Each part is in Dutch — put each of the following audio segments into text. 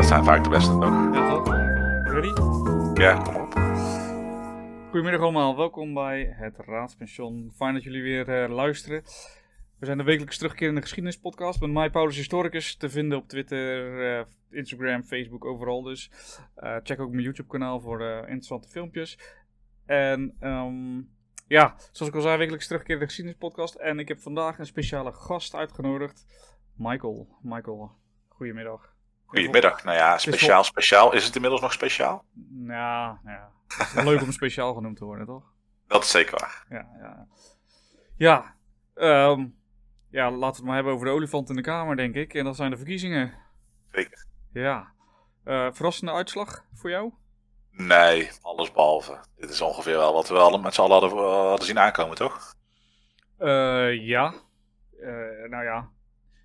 dat zijn vaak de beste toch? Ja, toch? Ready? Ja, kom op. Goedemiddag allemaal, welkom bij het Raadspension. Fijn dat jullie weer uh, luisteren. We zijn de wekelijks terugkerende geschiedenispodcast met mij, Paulus Historicus, te vinden op Twitter, uh, Instagram, Facebook, overal dus. Uh, check ook mijn YouTube-kanaal voor interessante filmpjes. En um, ja, zoals ik al zei, wekelijks terugkerende geschiedenispodcast. En ik heb vandaag een speciale gast uitgenodigd, Michael. Michael, goedemiddag. Goedemiddag. Nou ja, speciaal, speciaal. Is het inmiddels nog speciaal? Ja, ja. Het is leuk om speciaal genoemd te worden, toch? Dat is zeker waar. Ja, ja. Ja, um, ja, laten we het maar hebben over de olifant in de kamer, denk ik. En dat zijn de verkiezingen. Zeker. Ja. Uh, verrassende uitslag voor jou? Nee, alles behalve. Dit is ongeveer wel wat we met z'n allen hadden, uh, hadden zien aankomen, toch? Uh, ja. nou ja,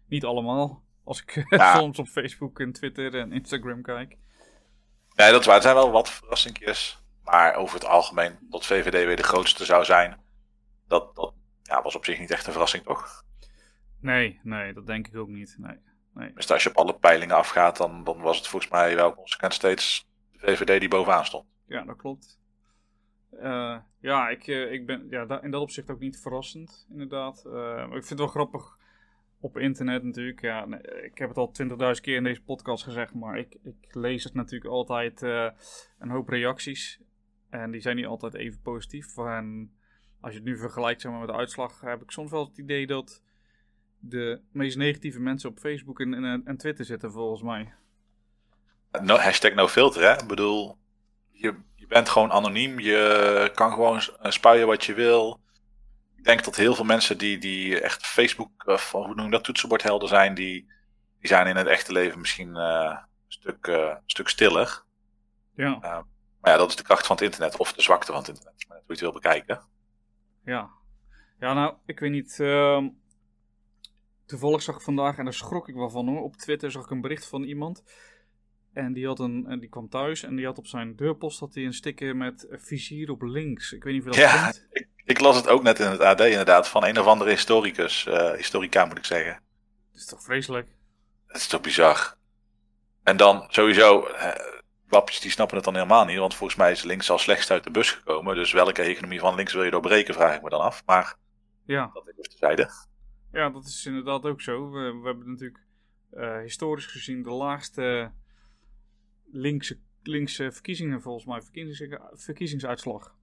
niet allemaal. Als ik ja. soms op Facebook en Twitter en Instagram kijk. Nee, dat is waar. Er zijn wel wat verrassingjes. Maar over het algemeen dat VVD weer de grootste zou zijn. Dat, dat ja, was op zich niet echt een verrassing, toch? Nee, nee, dat denk ik ook niet. Nee, nee. Dus als je op alle peilingen afgaat, dan, dan was het volgens mij wel consequent steeds de VVD die bovenaan stond. Ja, dat klopt. Uh, ja, ik, uh, ik ben ja, in dat opzicht ook niet verrassend, inderdaad. Uh, maar ik vind het wel grappig op internet natuurlijk. Ja, ik heb het al twintigduizend keer in deze podcast gezegd, maar ik, ik lees het natuurlijk altijd uh, een hoop reacties. En die zijn niet altijd even positief. En als je het nu vergelijkt zeg maar, met de uitslag, heb ik soms wel het idee dat de meest negatieve mensen op Facebook en, en, en Twitter zitten, volgens mij. No, hashtag no filter, hè? Ik bedoel, je, je bent gewoon anoniem. Je kan gewoon spuien wat je wil denk dat heel veel mensen die, die echt Facebook, of hoe noem je dat, toetsenbordhelden zijn, die, die zijn in het echte leven misschien uh, een, stuk, uh, een stuk stiller. Ja. Maar ja, dat is de kracht van het internet, of de zwakte van het internet, maar hoe je het wil bekijken. Ja. Ja, nou, ik weet niet. Uh, toevallig zag ik vandaag, en daar schrok ik wel van hoor, op Twitter zag ik een bericht van iemand. En die, had een, en die kwam thuis en die had op zijn deurpost had hij een sticker met vizier op links. Ik weet niet of je dat ja, kent. Ik, ik las het ook net in het AD inderdaad, van een of andere historicus, uh, historica moet ik zeggen. Dat is toch vreselijk? Dat is toch bizar. En dan sowieso, uh, wapjes die snappen het dan helemaal niet, want volgens mij is links al slechtst uit de bus gekomen. Dus welke economie van links wil je doorbreken, vraag ik me dan af. Maar ja. dat even terzijde. Ja, dat is inderdaad ook zo. We, we hebben natuurlijk uh, historisch gezien de laagste linkse, linkse verkiezingen, volgens mij, verkiezings, verkiezingsuitslag.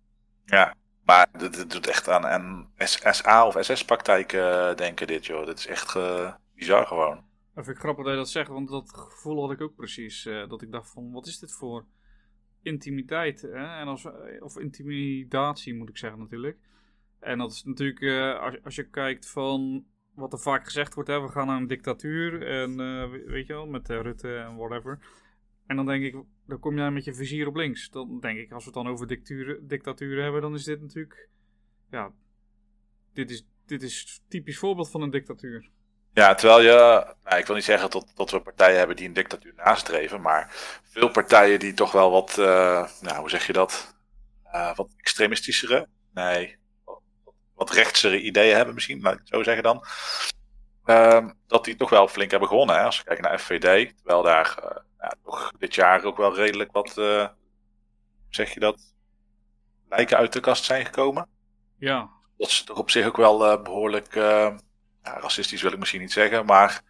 Ja, maar dit, doet echt aan, aan SA of SS-praktijken denken dit, joh. Dit is echt uh, bizar gewoon. Dat vind ik grappig dat je dat zegt, want dat gevoel had ik ook precies. Uh, dat ik dacht van, wat is dit voor intimiteit? Hè? En als, of intimidatie moet ik zeggen natuurlijk. En dat is natuurlijk, als, als je kijkt van wat er vaak gezegd wordt, hè, we gaan naar een dictatuur. En weet je wel, met Rutte en whatever. En dan denk ik, dan kom jij met je vizier op links. Dan denk ik, als we het dan over dictaturen, hebben, dan is dit natuurlijk. Ja, dit is, dit is typisch voorbeeld van een dictatuur. Ja, terwijl je, nou, ik wil niet zeggen dat, dat we partijen hebben die een dictatuur nastreven, maar veel partijen die toch wel wat, uh, nou, hoe zeg je dat, uh, wat extremistischere, nee, wat, wat rechtsere ideeën hebben misschien, laat ik het zeggen dan, uh, dat die toch wel flink hebben gewonnen. Hè? Als we kijken naar FVD, terwijl daar ja, toch dit jaar ook wel redelijk wat, uh, zeg je dat, lijken uit de kast zijn gekomen. Ja. Dat is toch op zich ook wel uh, behoorlijk, uh, ja, racistisch wil ik misschien niet zeggen, maar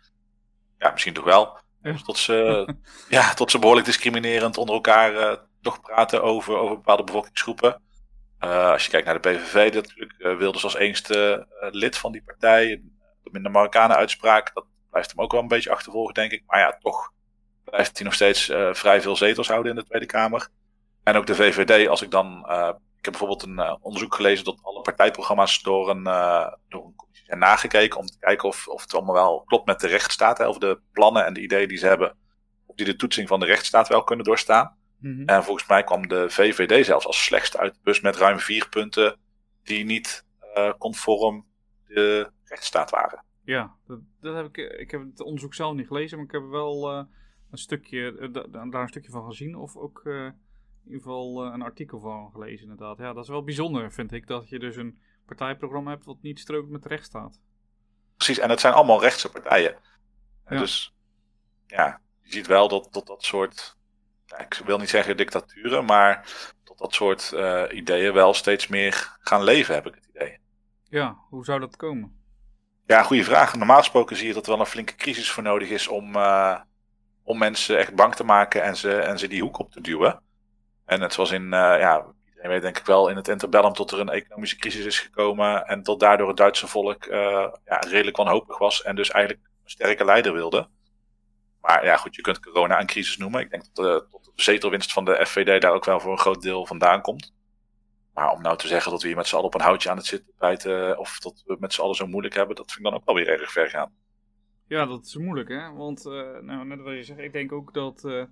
ja, misschien toch wel. Tot, ze, ja, tot ze behoorlijk discriminerend onder elkaar toch praten over, over bepaalde bevolkingsgroepen. als je kijkt naar de PVV, natuurlijk Wilders als eenste lid van die partij. De minder Marokkanen uitspraak, dat blijft hem ook wel een beetje achtervolgen, denk ik. Maar ja, toch blijft hij nog steeds uh, vrij veel zetels houden in de Tweede Kamer. En ook de VVD, als ik dan. Uh, ik heb bijvoorbeeld een uh, onderzoek gelezen dat alle partijprogramma's door een, door een commissie zijn nagekeken. Om te kijken of, of het allemaal wel klopt met de rechtsstaat. Hè, of de plannen en de ideeën die ze hebben. Of die de toetsing van de rechtsstaat wel kunnen doorstaan. Mm -hmm. En volgens mij kwam de VVD zelfs als slechtste uit de bus met ruim vier punten. die niet conform de rechtsstaat waren. Ja, dat, dat heb ik. Ik heb het onderzoek zelf niet gelezen, maar ik heb wel een stukje, daar een stukje van gezien of ook uh, in ieder geval uh, een artikel van gelezen inderdaad. Ja, dat is wel bijzonder vind ik, dat je dus een partijprogramma hebt wat niet strookt met de rechtsstaat. Precies, en het zijn allemaal rechtse partijen. Ja. Dus ja, je ziet wel dat dat, dat soort, ik wil niet zeggen dictaturen, maar dat dat soort uh, ideeën wel steeds meer gaan leven, heb ik het idee. Ja, hoe zou dat komen? Ja, goede vraag. Normaal gesproken zie je dat er wel een flinke crisis voor nodig is om, uh, om mensen echt bang te maken en ze, en ze die hoek op te duwen. En net zoals in, uh, ja, iedereen weet denk ik wel in het interbellum tot er een economische crisis is gekomen en tot daardoor het Duitse volk uh, ja, redelijk wanhopig was en dus eigenlijk een sterke leider wilde. Maar ja, goed, je kunt corona een crisis noemen. Ik denk dat dat de zetelwinst van de FVD daar ook wel voor een groot deel vandaan komt. Maar om nou te zeggen dat we hier met z'n allen op een houtje aan het zitten bijten, of dat we met z'n allen zo moeilijk hebben, dat vind ik dan ook wel weer erg ver gaan. Ja, dat is moeilijk, hè? Want, uh, nou, net wat je zegt, ik denk ook dat, uh,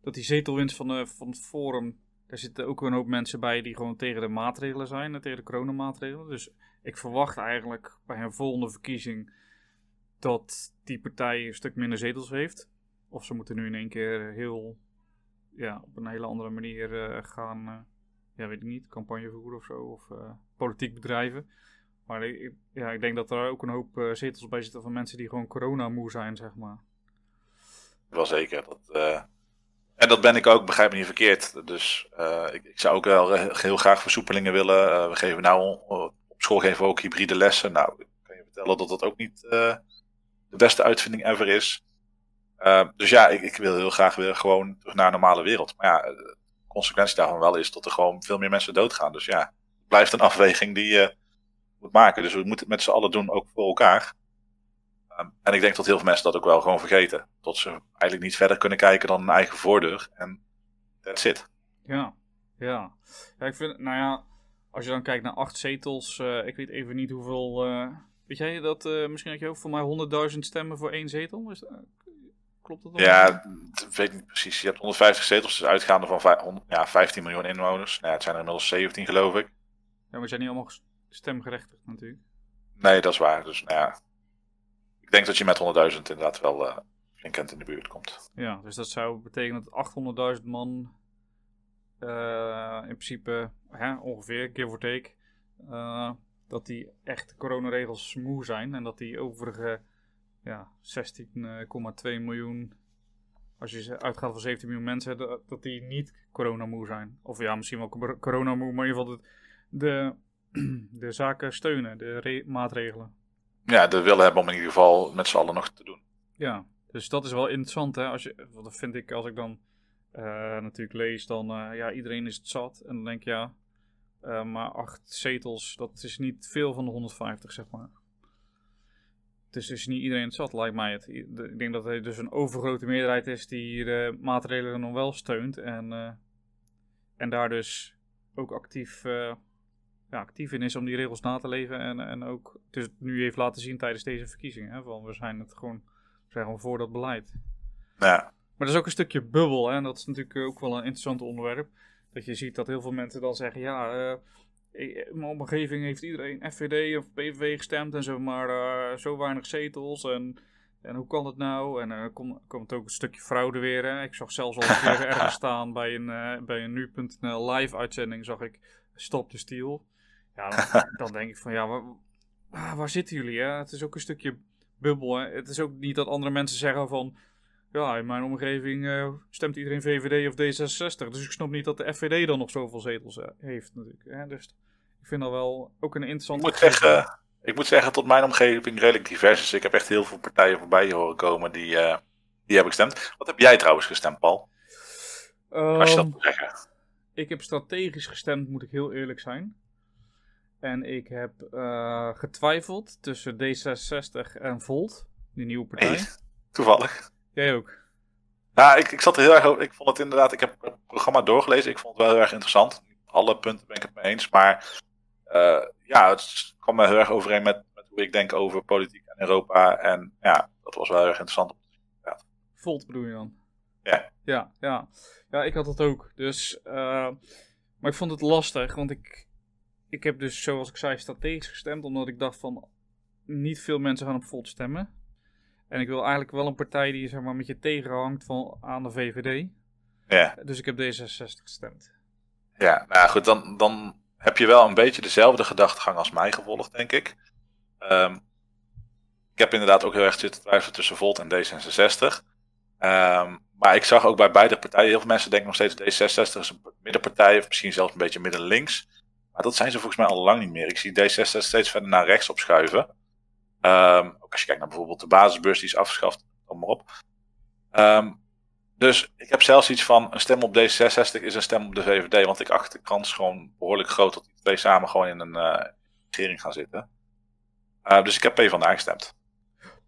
dat die zetelwinst van, van het Forum, daar zitten ook een hoop mensen bij die gewoon tegen de maatregelen zijn, tegen de coronamaatregelen. Dus ik verwacht eigenlijk bij een volgende verkiezing dat die partij een stuk minder zetels heeft. Of ze moeten nu in één keer heel, ja, op een hele andere manier gaan ja, weet ik niet, campagne voeren of zo, of politiek bedrijven. Maar ik, ja, ik denk dat er ook een hoop uh, zetels bij zitten van mensen die gewoon corona-moe zijn, zeg maar. Wel zeker. Dat, uh... En dat ben ik ook, begrijp me niet verkeerd. Dus ik, ik, zou ook wel heel graag versoepelingen willen. we geven nou op school geven we ook hybride lessen. Nou, ik kan je vertellen dat dat ook niet de beste uitvinding ever is. dus ja, ik, ik, wil heel graag weer gewoon terug naar een normale wereld. Maar ja, consequentie daarvan wel is dat er gewoon veel meer mensen doodgaan. Dus ja, het blijft een afweging die moet maken. Dus we moeten het met z'n allen doen, ook voor elkaar. Um, en ik denk dat heel veel mensen dat ook wel gewoon vergeten. Dat ze eigenlijk niet verder kunnen kijken dan hun eigen voordeur. En that's it. Ja, ja. ja ik vind, nou ja, als je dan kijkt naar acht zetels, uh, ik weet even niet hoeveel. Uh, weet jij dat? Uh, misschien had je ook voor mij 100.000 stemmen voor één zetel. Is, Klopt dat? Ja, dat weet ik niet precies. Je hebt 150 zetels, dus uitgaande van 5, ja, 15 miljoen inwoners. Nou, ja, het zijn er inmiddels 17, geloof ik. Ja, maar zijn niet allemaal stemgerechtigd natuurlijk. Nee, dat is waar. Dus nou ja, ik denk dat je met 100.000 inderdaad wel uh, flink in de buurt komt. Ja, dus dat zou betekenen dat 800.000 man uh, in principe hè, ongeveer, give or take, uh, dat die echt coronaregels moe zijn en dat die overige ja, 16,2 miljoen. Als je uitgaat van 17 miljoen mensen, dat, dat die niet coronamoe zijn. Of ja, misschien wel coronamoe, maar in ieder geval de, de, de zaken steunen, de maatregelen. Ja, de willen hebben om in ieder geval met z'n allen nog te doen. Ja, dus dat is wel interessant, hè. Als je, dat vind ik, als ik dan uh, natuurlijk lees, dan uh, ja, iedereen is het zat. En dan denk je, ja, uh, maar acht zetels, dat is niet veel van de 150, zeg maar. Dus is niet iedereen het zat, lijkt mij het. Ik denk dat er dus een overgrote meerderheid is die de maatregelen nog wel steunt. En, en daar dus ook actief, ja, actief in is om die regels na te leven. En, en ook dus nu heeft laten zien tijdens deze verkiezingen. Hè, van we zijn het gewoon, we zijn gewoon voor dat beleid. Ja. Maar dat is ook een stukje bubbel. Hè, en dat is natuurlijk ook wel een interessant onderwerp. Dat je ziet dat heel veel mensen dan zeggen, ja... Uh, in mijn omgeving heeft iedereen FVD of PVV gestemd en zo, maar uh, zo weinig zetels. En, en hoe kan het nou? En dan uh, komt, komt ook een stukje fraude weer. Hè? Ik zag zelfs al ergens staan bij een, uh, bij een nu.nl live uitzending, zag ik stop de stiel. Ja, dan, denk ik van ja, waar, waar zitten jullie? Hè? Het is ook een stukje bubbel. Hè? Het is ook niet dat andere mensen zeggen van ja, in mijn omgeving uh, stemt iedereen VVD of D66. Dus ik snap niet dat de FVD dan nog zoveel zetels uh, heeft natuurlijk. Hè? Dus ik vind dat wel ook een interessante... Ik moet, zeggen, ik moet zeggen, tot mijn omgeving redelijk divers is. Ik heb echt heel veel partijen voorbij horen komen die, uh, die hebben gestemd. Wat heb jij trouwens gestemd, Paul? Um, Als je dat moet zeggen. Ik heb strategisch gestemd, moet ik heel eerlijk zijn. En ik heb getwijfeld tussen D66 en Volt, die nieuwe partij. Hey, toevallig. Jij ook? Ja, ik, ik zat er heel erg over. Ik vond het inderdaad. Ik heb het programma doorgelezen. Ik vond het wel heel erg interessant. Alle punten ben ik het mee eens. Maar uh, ja, het kwam me heel erg overeen met, met, hoe ik denk over politiek en Europa. En ja, dat was wel heel erg interessant. Ja. Volt bedoel je dan? Ja. Ja, ja. Ja, ik had dat ook. Dus, uh, maar ik vond het lastig. Want ik, ik heb dus, zoals ik zei, strategisch gestemd. Omdat ik dacht van. Niet veel mensen gaan op Volt stemmen. En ik wil eigenlijk wel een partij die zeg maar, met je tegenhangt van, aan de VVD. Ja. Dus ik heb D66 gestemd. Ja, nou goed, dan, dan heb je wel een beetje dezelfde gedachtegang als mij gevolgd, denk ik. Um, ik heb inderdaad ook heel erg zitten twijfelen tussen Volt en D66. Ehm, maar ik zag ook bij beide partijen, heel veel mensen denken nog steeds D66 is een middenpartij, of misschien zelfs een beetje midden-links. Maar dat zijn ze volgens mij al lang niet meer. Ik zie D66 steeds verder naar rechts opschuiven. Um, ook als je kijkt naar bijvoorbeeld de basisbeurs die is afgeschaft, kom maar op. Um, dus ik heb zelfs iets van een stem op D66 is een stem op de VVD, want ik acht de kans gewoon behoorlijk groot dat die twee samen gewoon in een uh, regering gaan zitten. Uh, dus ik heb P van de A gestemd.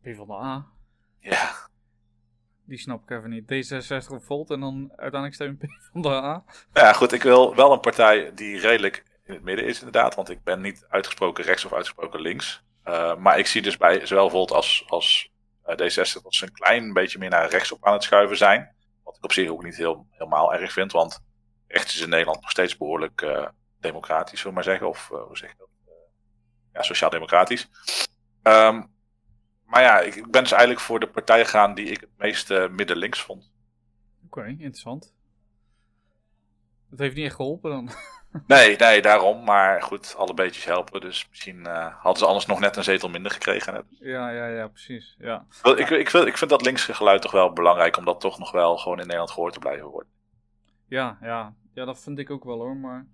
P van de A? Ja. Die snap ik even niet. D66 op Volt en dan uiteindelijk stem P van de A. Ja, goed. Ik wil wel een partij die redelijk in het midden is, inderdaad. Want ik ben niet uitgesproken rechts of uitgesproken links. Uh, maar ik zie dus bij zowel Volt als, als uh, D66 dat ze een klein beetje meer naar rechts op aan het schuiven zijn. Wat ik op zich ook niet heel, helemaal erg vind. Want rechts is in Nederland nog steeds behoorlijk uh, democratisch, zullen we maar zeggen. Of hoe zeg je dat? ja, sociaal-democratisch. Um, maar ja, ik ben dus eigenlijk voor de partij gegaan die ik het meest midden-links vond. Oké, interessant. Dat heeft niet echt geholpen dan. nee, nee, daarom. Maar goed, alle beetjes helpen. Dus misschien uh, hadden ze anders nog net een zetel minder gekregen. Net. Ja, ja, ja, precies. Ja. Ik, ik, ik, vind, ik vind dat linkse geluid toch wel belangrijk, om dat toch nog wel gewoon in Nederland gehoord te blijven worden. Ja, ja. ja dat vind ik ook wel hoor. Maar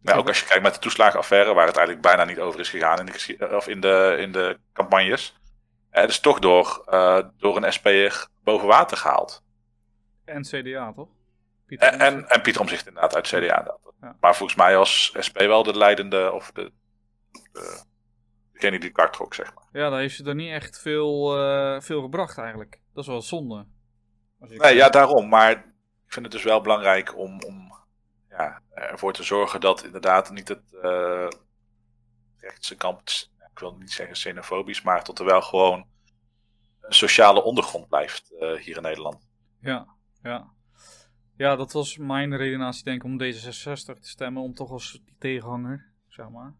ja, ook als je kijkt met de toeslagenaffaire, waar het eigenlijk bijna niet over is gegaan in de, of in de, in de campagnes. Het is toch door, uh, door een SP'er boven water gehaald. En CDA, toch? Pieter en, en, en, Pieter Omzicht inderdaad uit CDA. Ja. Maar volgens mij als SP wel de leidende, of de, de, degene die de trok, zeg maar. Ja, dan heeft ze er niet echt veel, uh, veel gebracht eigenlijk. Dat is wel zonde. Nee, ja, daarom. Maar ik vind het dus wel belangrijk om, om ja, ervoor te zorgen dat inderdaad niet het uh, rechtse kamp, ik wil niet zeggen xenofobisch, maar tot er wel gewoon een sociale ondergrond blijft uh, hier in Nederland. Ja, ja. Ja, dat was mijn redenatie denk ik om D66 te stemmen, om toch als die tegenhanger, zeg maar.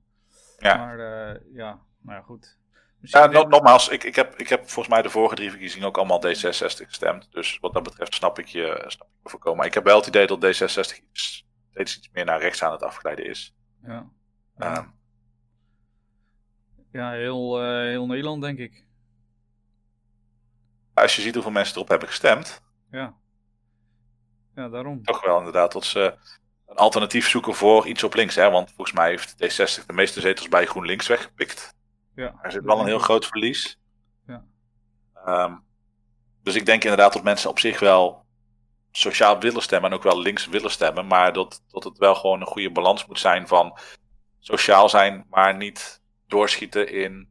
Ja. Maar uh, ja, nou ja, goed. Ja, no, nogmaals, ik, ik, heb, ik heb volgens mij de vorige drie verkiezingen ook allemaal D66 gestemd. Dus wat dat betreft snap ik je, snap ik je voorkomen. Maar ik heb wel het idee dat D66 iets steeds iets meer naar rechts aan het afgeleiden is. Ja, ja. Um, ja heel, uh, heel Nederland denk ik. Als je ziet hoeveel mensen erop hebben gestemd. Ja. Ja, daarom. Toch wel inderdaad dat ze een alternatief zoeken voor iets op links. Hè? Want volgens mij heeft D60 de meeste zetels bij GroenLinks weggepikt. Ja. Er zit wel een heel groot verlies. Ja. Um, dus ik denk inderdaad dat mensen op zich wel sociaal willen stemmen en ook wel links willen stemmen. Maar dat, dat het wel gewoon een goede balans moet zijn van sociaal zijn, maar niet doorschieten in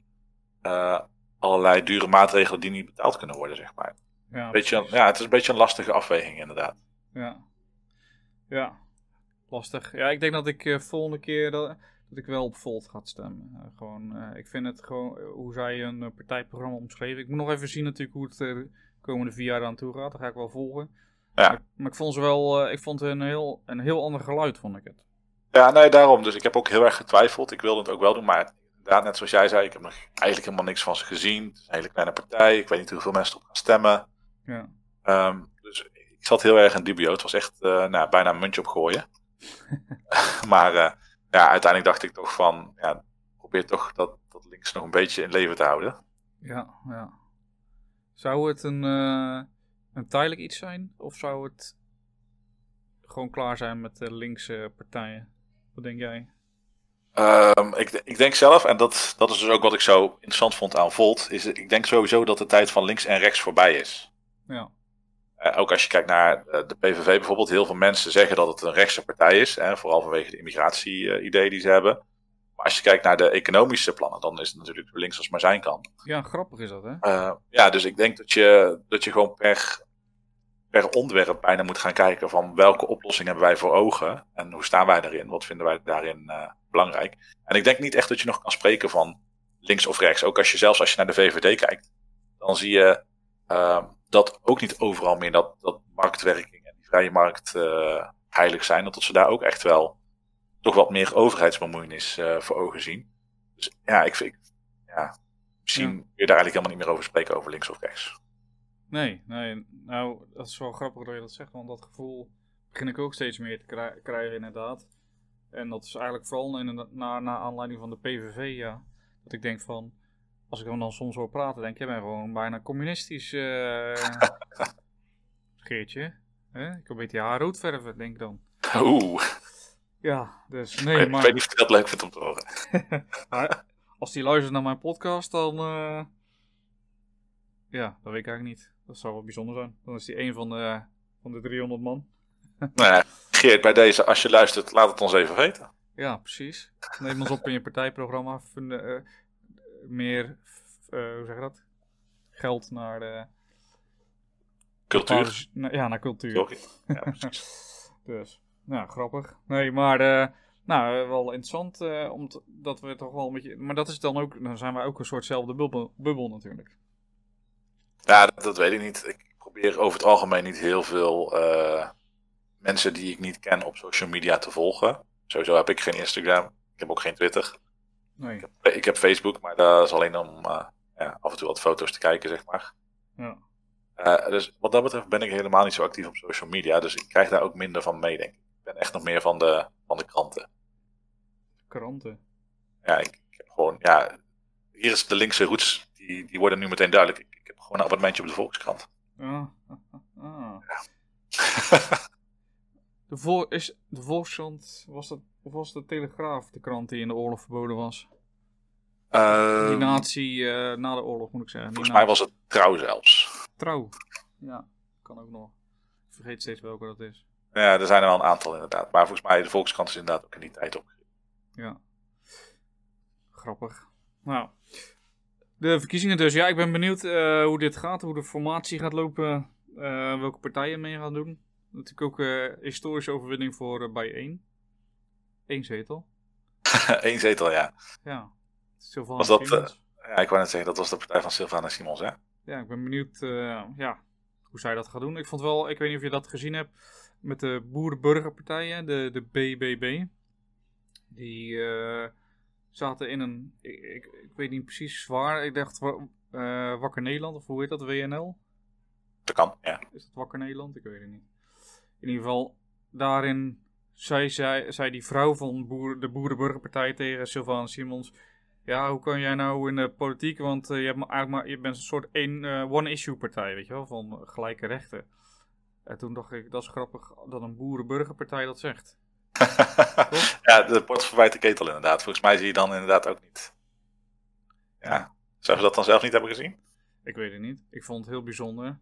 uh, allerlei dure maatregelen die niet betaald kunnen worden, zeg maar. Ja, beetje, ja, het is een beetje een lastige afweging, inderdaad. Ja, ja. lastig. Ja, ik denk dat ik uh, volgende keer dat, dat ik wel op Volt ga stemmen. Uh, gewoon, ik vind het gewoon, hoe zij een partijprogramma omschreven. Ik moet nog even zien natuurlijk hoe het de komende vier jaar aan toe gaat. Dat ga ik wel volgen. Ja. Maar, ik vond ze wel, ik vond een heel, een heel ander geluid, vond ik het. Ja, nee, daarom. Dus ik heb ook heel erg getwijfeld. Ik wilde het ook wel doen, maar inderdaad, net zoals jij zei, ik heb nog eigenlijk helemaal niks van ze gezien. Het is een hele kleine partij. Ik weet niet hoeveel mensen erop gaan stemmen. Ja. Um, dus ik zat heel erg in dubio. Het was echt uh, nou, bijna een muntje opgooien. maar uh, ja, uiteindelijk dacht ik toch van, ja, probeer toch dat, dat links nog een beetje in leven te houden. Ja, ja. Zou het een een tijdelijk iets zijn? Of zou het gewoon klaar zijn met de linkse partijen? Wat denk jij? Um, ik, ik, denk zelf, en dat, dat is dus ook wat ik zo interessant vond aan Volt, is ik denk sowieso dat de tijd van links en rechts voorbij is. Ja. Uh, ook als je kijkt naar uh, de PVV bijvoorbeeld, heel veel mensen zeggen dat het een rechtse partij is, hè, vooral vanwege de immigratie-ideeën uh, die ze hebben. Maar als je kijkt naar de economische plannen, dan is het natuurlijk links als maar zijn kan. Ja, grappig is dat, hè? Uh, ja, dus ik denk dat je, dat je gewoon per, per onderwerp bijna moet gaan kijken van welke oplossing hebben wij voor ogen en hoe staan wij daarin, wat vinden wij daarin uh, belangrijk. En ik denk niet echt dat je nog kan spreken van links of rechts. Ook als je zelfs als je naar de VVD kijkt, dan zie je uh, dat ook niet overal meer dat, dat marktwerking en die vrije markt uh, heilig zijn. Dat ze daar ook echt wel toch wat meer overheidsbemoeienis uh, voor ogen zien. Dus ja, ik vind, ja, misschien ja. kun je daar eigenlijk helemaal niet meer over spreken over links of rechts. Nee, nee, nou, dat is wel grappig dat je dat zegt, want dat gevoel begin ik ook steeds meer te kri krijgen, inderdaad. En dat is eigenlijk vooral in, na, na aanleiding van de PVV, ja. Dat ik denk van, als ik hem dan soms hoor praten, denk ik, jij bent gewoon bijna communistisch. eh Geertje. Hè? Ik wil een beetje haar rood verven, denk ik dan. Oeh, Ja, dus nee, ik maar weet niet of je dat leuk vindt om te horen. als die luistert naar mijn podcast, dan. eh, ja, dat weet ik eigenlijk niet. Dat zou wel bijzonder zijn. Dan is hij een van de, van de 300 man. Nou ja, Geert, bij deze, als je luistert, laat het ons even weten. Ja, precies. Neem ons op in je partijprogramma. Fund- eh, meer, eh, hoe zeg je dat? Geld naar de. Cultuur. ja, naar cultuur. Sorry. Ja, precies. Dus, nou, grappig. Nee, maar, eh, nou, eh, wel interessant, eh, omdat dat we toch wel een beetje... Maar dat is dan ook, dan zijn wij ook een soortzelfde bubbel, bubbel natuurlijk. Ja, dat, dat weet ik niet. Ik probeer over het algemeen niet heel veel mensen die ik niet ken op social media te volgen. Sowieso heb ik geen Instagram. Ik heb ook geen Twitter. Nee, Ik heb, ik heb Facebook, maar dat is alleen om eh, ja, af en toe wat foto's te kijken, zeg maar. ja. Eh, dus wat dat betreft ben ik helemaal niet zo actief op social media. Dus ik krijg daar ook minder van mee, denk ik. Ik ben echt nog meer van de, van de kranten. Kranten. Ja, ik, ik heb gewoon, ja, hier is de linkse roots, die, die worden nu meteen duidelijk. Ik, ik heb gewoon een abonnementje op de Volkskrant. Ah, ah, ah. De, vol is, de Volkskrant, was dat, of was de Telegraaf de krant die in de oorlog verboden was? Eh, Die natie, eh, na de oorlog moet ik zeggen. Die volgens mij was het trouw zelfs. Trouw. Ja, kan ook nog. Ik vergeet steeds welke dat is. Ja, er zijn er wel een aantal inderdaad. Maar volgens mij, de Volkskrant is inderdaad ook in die tijd op. Ja. Grappig. Nou. De verkiezingen dus. Ja, ik ben benieuwd eh, hoe dit gaat. Hoe de formatie gaat lopen. eh, welke partijen mee gaan doen. Natuurlijk ook historische overwinning voor bij één. Eén zetel. Eén zetel, ja. Ja. Sylvana Was dat, Simons. Ja, ik wou net zeggen, dat was de partij van Sylvana Simons, hè? Ja, ik ben benieuwd eh, ja, hoe zij dat gaat doen. Ik vond wel, ik weet niet of je dat gezien hebt, met de boerenburgerpartijen, de, de BBB. Die eh, zaten in een, ik, ik, ik weet niet precies waar, ik dacht wa- eh, Wakker Nederland, of hoe heet dat, WNL? Dat kan, ja. Is dat Wakker Nederland? Ik weet het niet. In ieder geval, daarin zei, zei, zei die vrouw van boer, de Boerenburgerpartij tegen Sylvana Simons... Ja, hoe kan jij nou in de politiek, want eh, je, hebt eigenlijk maar, je bent een soort één, eh, one-issue partij, weet je wel, van gelijke rechten. En toen dacht ik, dat is grappig dat een Boerenburgerpartij dat zegt. ja, de pot verwijt de ketel inderdaad. Volgens mij zie je dan inderdaad ook niet. Ja. Zou ze dat dan zelf niet hebben gezien? Ik weet het niet. Ik vond het heel bijzonder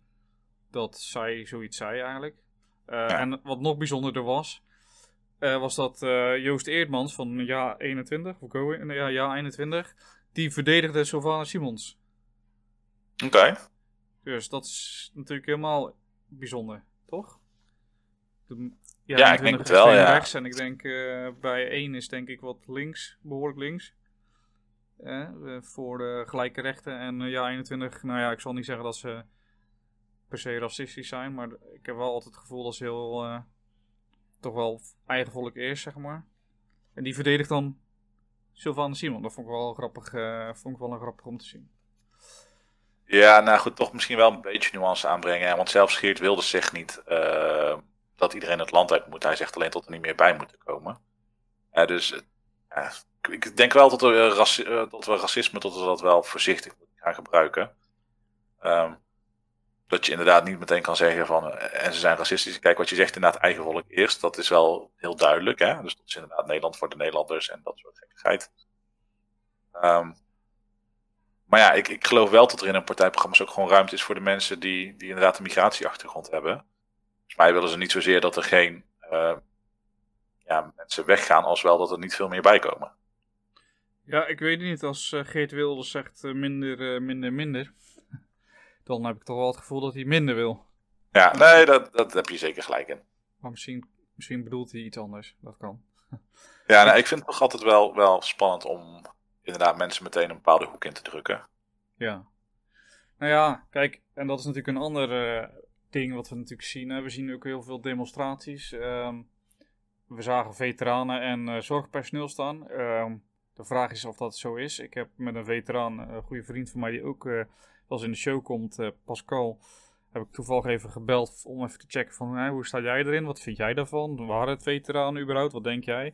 dat zij zoiets zei eigenlijk. Eh, Ja. En wat nog bijzonderder was, eh, was dat eh, Joost Eerdmans van Ja 21, of Go, ja, ja 21, die verdedigde Sylvana Simons. Oké. Dus dat is natuurlijk helemaal bijzonder, toch? De, Ja, ik denk het wel, ja. rechts en ik denk eh, bij 1 is denk ik wat links, behoorlijk links. Eh, voor de gelijke rechten. En ja, 21, nou ja, ik zal niet zeggen dat ze per se racistisch zijn, maar ik heb wel altijd het gevoel dat ze heel, toch wel eigen volk eerst, zeg maar. En die verdedigt dan Sylvana Simon. Dat vond ik wel grappig, eh, vond ik wel een grappig om te zien. Ja, nou goed, toch misschien wel een beetje nuance aanbrengen. Want zelfs Geert Wilders zegt niet eh, dat iedereen het land uit moet. Hij zegt alleen dat er niet meer bij moeten komen. Eh, dus eh, ik- denk wel dat, we, dat we racisme dat we dat wel voorzichtig gaan gebruiken. Ehm, dat je inderdaad niet meteen kan zeggen van eh, en ze zijn racistisch. Kijk, wat je zegt inderdaad eigen volk eerst, dat is wel heel duidelijk. Hè? Dus dat is inderdaad Nederland voor de Nederlanders en dat soort gekkigheid. Ehm, maar ja, ik, ik geloof wel dat er in een partijprogramma's ook gewoon ruimte is voor de mensen die, die inderdaad een migratieachtergrond hebben. Volgens mij willen ze niet zozeer dat er geen eh, ja, mensen weggaan, als wel dat er niet veel meer bij komen. Ja, ik weet niet. Als eh, Geert Wilders zegt eh, minder, minder, minder. Dan heb ik toch wel het gevoel dat hij minder wil. Ja, nee, dat, dat heb je zeker gelijk in. Maar misschien, misschien bedoelt hij iets anders. Dat kan. Ja, nou, ik vind het toch altijd wel, wel spannend om inderdaad mensen meteen een bepaalde hoek in te drukken. Ja. Nou ja, kijk, en dat is natuurlijk een ander eh, ding wat we natuurlijk zien. Hè. We zien ook heel veel demonstraties. Ehm, we zagen veteranen en eh, zorgpersoneel staan. Ehm, de vraag is of dat zo is. Ik heb met een veteraan, eh, een goede vriend van mij die ook eh, eens in de show komt, eh, Pascal, heb ik toevallig even gebeld om even te checken van hoe sta jij erin? Wat vind jij daarvan? Waren het veteranen überhaupt? Wat denk jij?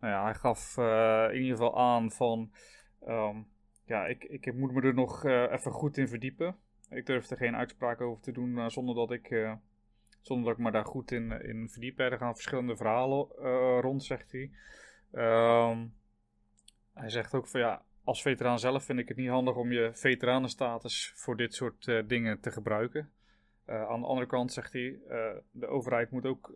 Nou ja, hij gaf eh, in ieder geval aan van... ehm, ja, ik, ik moet me er nog even goed in verdiepen. Ik durf er geen uitspraak over te doen zonder dat ik zonder dat ik me daar goed in, in verdiep. Er gaan verschillende verhalen rond, zegt hij. Ehm, hij zegt ook van ja, als veteraan zelf vind ik het niet handig om je veteranenstatus voor dit soort uh, dingen te gebruiken. Uh, aan de andere kant zegt hij, uh, de overheid moet ook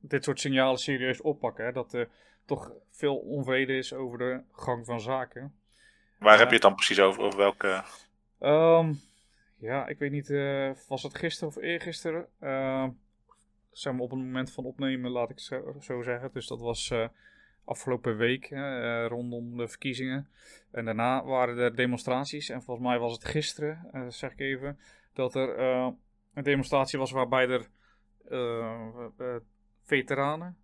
dit soort signalen serieus oppakken. Hè, dat er toch veel onvrede is over de gang van zaken. Waar heb je het dan precies over? Over welke? Um, ja, ik weet niet, was het gisteren of eergisteren? zeg maar op het moment van opnemen, laat ik zo, zo zeggen. Dus dat was afgelopen week uh, rondom de verkiezingen. En daarna waren er demonstraties. En volgens mij was het gisteren, uh, zeg ik even, dat er uh, een demonstratie was waarbij er veteranen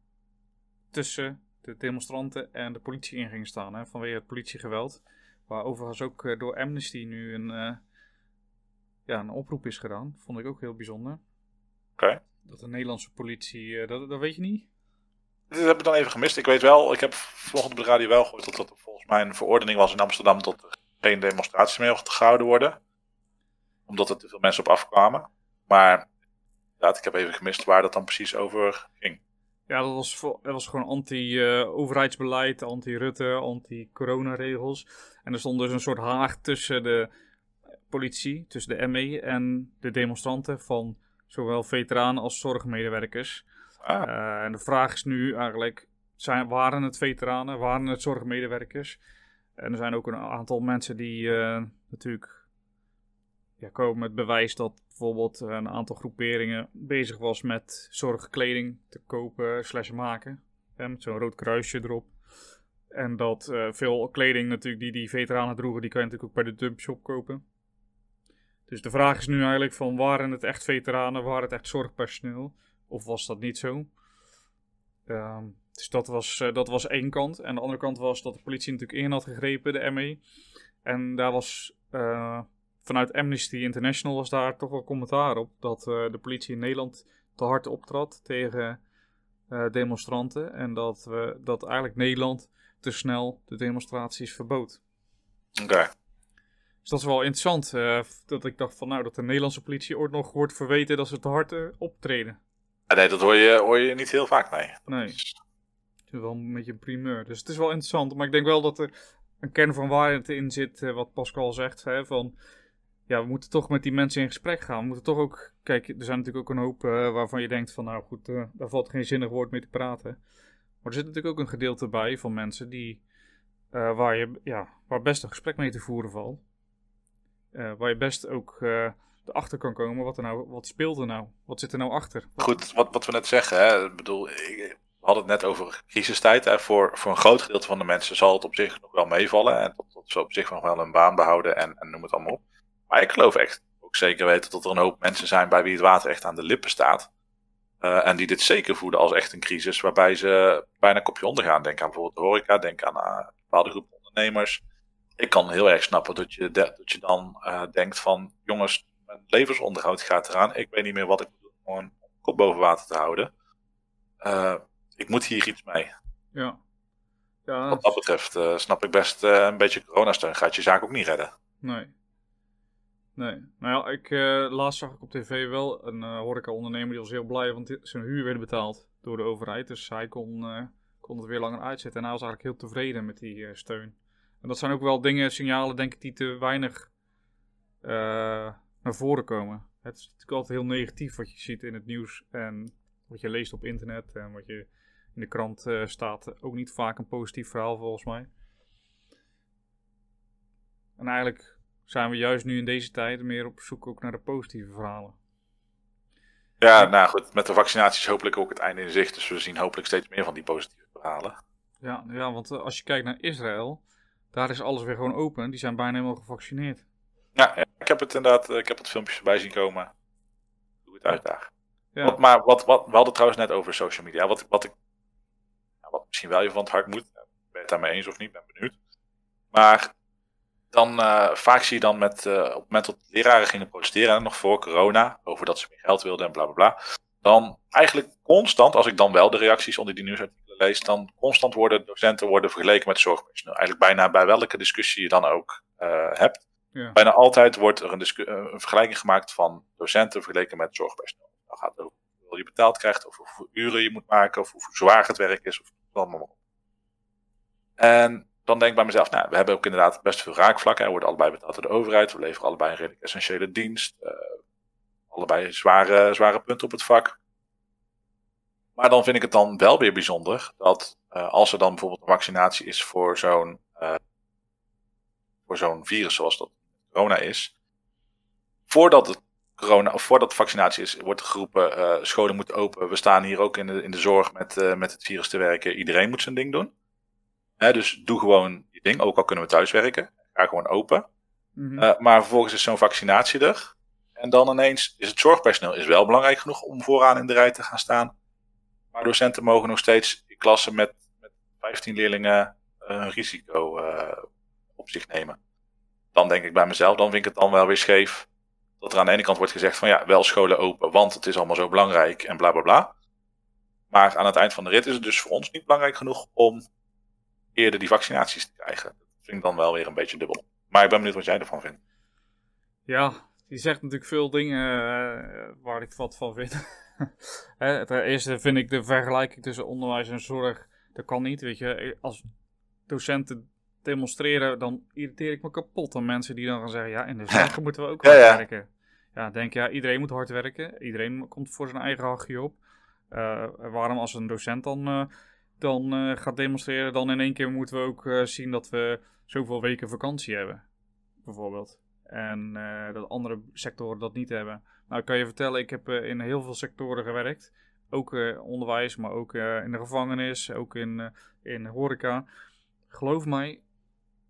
tussen de demonstranten en de politie in gingen staan. Hè, vanwege het politiegeweld. Waar overigens ook door Amnesty nu een, ja, een oproep is gedaan. Vond ik ook heel bijzonder. Oké. Dat de Nederlandse politie, dat, dat weet je niet? Dit heb ik dan even gemist. Ik weet wel, ik heb vanochtend op de radio wel gehoord dat dat volgens mij een verordening was in Amsterdam dat er geen demonstraties meer gehouden worden. Omdat er te veel mensen op afkwamen. Maar ja, ik heb even gemist waar dat dan precies over ging. Ja, dat was, dat was gewoon anti-overheidsbeleid, anti-Rutte, anti-coronaregels. En er stond dus een soort haag tussen de politie, tussen de ME en de demonstranten van zowel veteranen als zorgmedewerkers. Ah. Eh, en de vraag is nu eigenlijk, zijn, waren het veteranen, waren het zorgmedewerkers? En er zijn ook een aantal mensen die uh, natuurlijk ja, komen met bewijs dat bijvoorbeeld een aantal groeperingen bezig was met zorgkleding te kopen slash maken. Met zo'n rood kruisje erop. En dat uh, veel kleding natuurlijk die die veteranen droegen, die kan je natuurlijk ook bij de dumpshop kopen. Dus de vraag is nu eigenlijk van waren het echt veteranen, waren het echt zorgpersoneel? Of was dat niet zo? Ehm, dus dat was, uh, dat was één kant. En de andere kant was dat de politie natuurlijk in had gegrepen, de ME. En daar was uh, vanuit Amnesty International was daar toch wel commentaar op. Dat uh, de politie in Nederland te hard optrad tegen demonstranten. En dat, we, dat eigenlijk Nederland te snel de demonstraties verbood. Oké. Dus dat is wel interessant. dat ik dacht van nou dat de Nederlandse politie ooit nog wordt verweten dat ze te hard optreden nee, dat hoor je, hoor je niet heel vaak, nee. Nee. Het is wel een beetje een primeur. Dus het is wel interessant. Maar ik denk wel dat er een kern van waarheid in zit, eh, wat Pascal zegt. Hè, van, ja, we moeten toch met die mensen in gesprek gaan. We moeten toch ook... Kijk, er zijn natuurlijk ook een hoop uh, waarvan je denkt van... Nou goed, uh, daar valt geen zinnig woord mee te praten. Maar er zit natuurlijk ook een gedeelte bij van mensen die... waar, je, ja, waar best een gesprek mee te voeren valt. waar je best ook achter kan komen wat er nou, wat speelt er nou? Wat zit er nou achter? Goed, wat, wat we net zeggen, hè? Ik bedoel, ik, we hadden het net over crisistijd. Voor, voor een groot gedeelte van de mensen zal het op zich nog wel meevallen. En dat, ze op zich nog wel een baan behouden en, en noem het allemaal op. Maar ik geloof echt ook zeker weten dat er een hoop mensen zijn bij wie het water echt aan de lippen staat. Uh, en die dit zeker voelen als echt een crisis waarbij ze bijna kopje ondergaan. Denk aan bijvoorbeeld de horeca, denk aan uh, bepaalde groepen ondernemers. Ik kan heel erg snappen dat je, dat je dan uh, denkt van jongens, mijn levensonderhoud gaat eraan. Ik weet niet meer wat ik moet doen om kop boven water te houden. Uh, ik moet hier iets mee. Ja. ja wat dat betreft uh, snap ik best uh, een beetje coronasteun. Gaat je zaak ook niet redden. Nee. Nee. Nou ja, ik, laatst zag ik op tv wel een horeca-ondernemer die was heel blij, want zijn huur werd betaald door de overheid. Dus hij kon, kon het weer langer uitzetten. En hij was eigenlijk heel tevreden met die steun. En dat zijn ook wel dingen, signalen, denk ik, die te weinig naar voren komen. Het is natuurlijk altijd heel negatief wat je ziet in het nieuws en wat je leest op internet en wat je in de krant uh, staat. Ook niet vaak een positief verhaal volgens mij. En eigenlijk zijn we juist nu in deze tijd meer op zoek ook naar de positieve verhalen. Ja, nou goed, met de vaccinaties hopelijk ook het einde in zicht. Dus we zien hopelijk steeds meer van die positieve verhalen. Ja, ja want eh, als je kijkt naar Israël, daar is alles weer gewoon open. Die zijn bijna helemaal gevaccineerd. Ja, ik heb het inderdaad, eh, ik heb het filmpjes voorbij zien komen. Hoe het uitdaagt. Ja. Wat, maar wat, wat, we hadden trouwens net over social media. Wat, wat, ik, wat misschien wel even van het hart moet. Ben je het daarmee eens of niet? Ben benieuwd. Maar dan uh, vaak zie je dan met, uh, op het moment dat leraren gingen protesteren, nog voor corona, over dat ze meer geld wilden en bla bla bla. Dan eigenlijk constant, als ik dan wel de reacties onder die nieuwsartikelen lees, dan constant worden docenten worden vergeleken met zorgpersoneel. Eigenlijk bijna bij welke discussie je dan ook eh, hebt, Ja. bijna altijd wordt er eh, een vergelijking gemaakt van docenten vergeleken met zorgpersoneel. Dan gaat het over hoeveel je betaald krijgt, of hoeveel uren je moet maken, of hoe zwaar het werk is, of allemaal. En dan denk ik bij mezelf, nou, we hebben ook inderdaad best veel raakvlakken. We worden allebei betaald door de overheid, we leveren allebei een redelijk essentiële dienst. eh, allebei zware, zware punten op het vak. Maar dan vind ik het dan wel weer bijzonder dat eh, als er dan bijvoorbeeld een vaccinatie is voor zo'n voor zo'n virus zoals dat corona is, voordat het corona of voordat de vaccinatie is, wordt er geroepen eh, scholen moeten open. We staan hier ook in de, in de zorg met, eh, met het virus te werken. Iedereen moet zijn ding doen. Hè, dus doe gewoon je ding, ook al kunnen we thuis werken. Ga gewoon open. Mhm. Eh, maar vervolgens is zo'n vaccinatie er. En dan ineens is het zorgpersoneel is wel belangrijk genoeg om vooraan in de rij te gaan staan. Maar docenten mogen nog steeds in klassen met, met 15 leerlingen een risico op zich nemen. Dan denk ik bij mezelf, dan vind ik het dan wel weer scheef. Dat er aan de ene kant wordt gezegd van ja, wel scholen open, want het is allemaal zo belangrijk en bla bla bla. Maar aan het eind van de rit is het dus voor ons niet belangrijk genoeg om eerder die vaccinaties te krijgen. Dat vind ik dan wel weer een beetje dubbel. Maar ik ben benieuwd wat jij ervan vindt. Ja, die zegt natuurlijk veel dingen eh, waar ik wat van vind. Hè, Ten eerste vind ik de vergelijking tussen onderwijs en zorg, dat kan niet. Weet je, als docenten demonstreren, dan irriteer ik me kapot aan mensen die dan gaan zeggen, ja, in de zorg moeten we ook hard ja. werken. Ja, denk ja, iedereen moet hard werken. Iedereen komt voor zijn eigen hachje op. Eh, waarom als een docent dan, eh, dan eh, gaat demonstreren, dan in één keer moeten we ook zien dat we zoveel weken vakantie hebben, bijvoorbeeld. En dat andere sectoren dat niet hebben. Nou, ik kan je vertellen, ik heb in heel veel sectoren gewerkt. Ook onderwijs, maar ook in de gevangenis, ook in, in horeca. Geloof mij,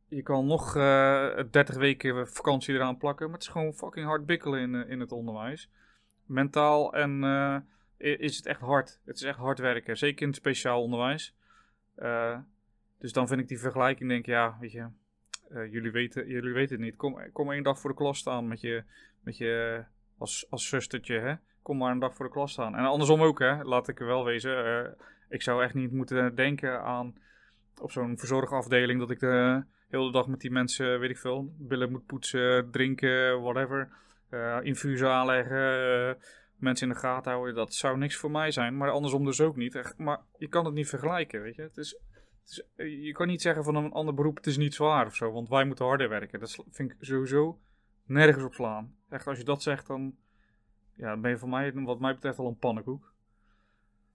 je kan nog eh 30 weken vakantie eraan plakken, maar het is gewoon fucking hard bikkelen in, eh, in het onderwijs. Mentaal en eh, is het echt hard. Het is echt hard werken, zeker in het speciaal onderwijs. Eh, dus dan vind ik die vergelijking, denk ja, weet je, eh, jullie, weten, jullie weten het niet. Kom, kom één dag voor de klas staan met je, met je als, als zustertje, hè. Kom maar een dag voor de klas staan. En andersom ook, hè. Laat ik er wel wezen. eh, ik zou echt niet moeten denken aan op zo'n verzorgafdeling dat ik de hele dag met die mensen, weet ik veel, billen moet poetsen, drinken, whatever. eh infusen aanleggen, eh, mensen in de gaten houden. Dat zou niks voor mij zijn. Maar andersom dus ook niet. Echt, Maar je kan het niet vergelijken, weet je. Het is, het is, eh, je kan niet zeggen van een ander beroep, het is niet zwaar of zo. Want wij moeten harder werken. Dat vind ik sowieso nergens op slaan. Echt, als je dat zegt, dan, ja, ben je voor mij, wat mij betreft, al een pannenkoek.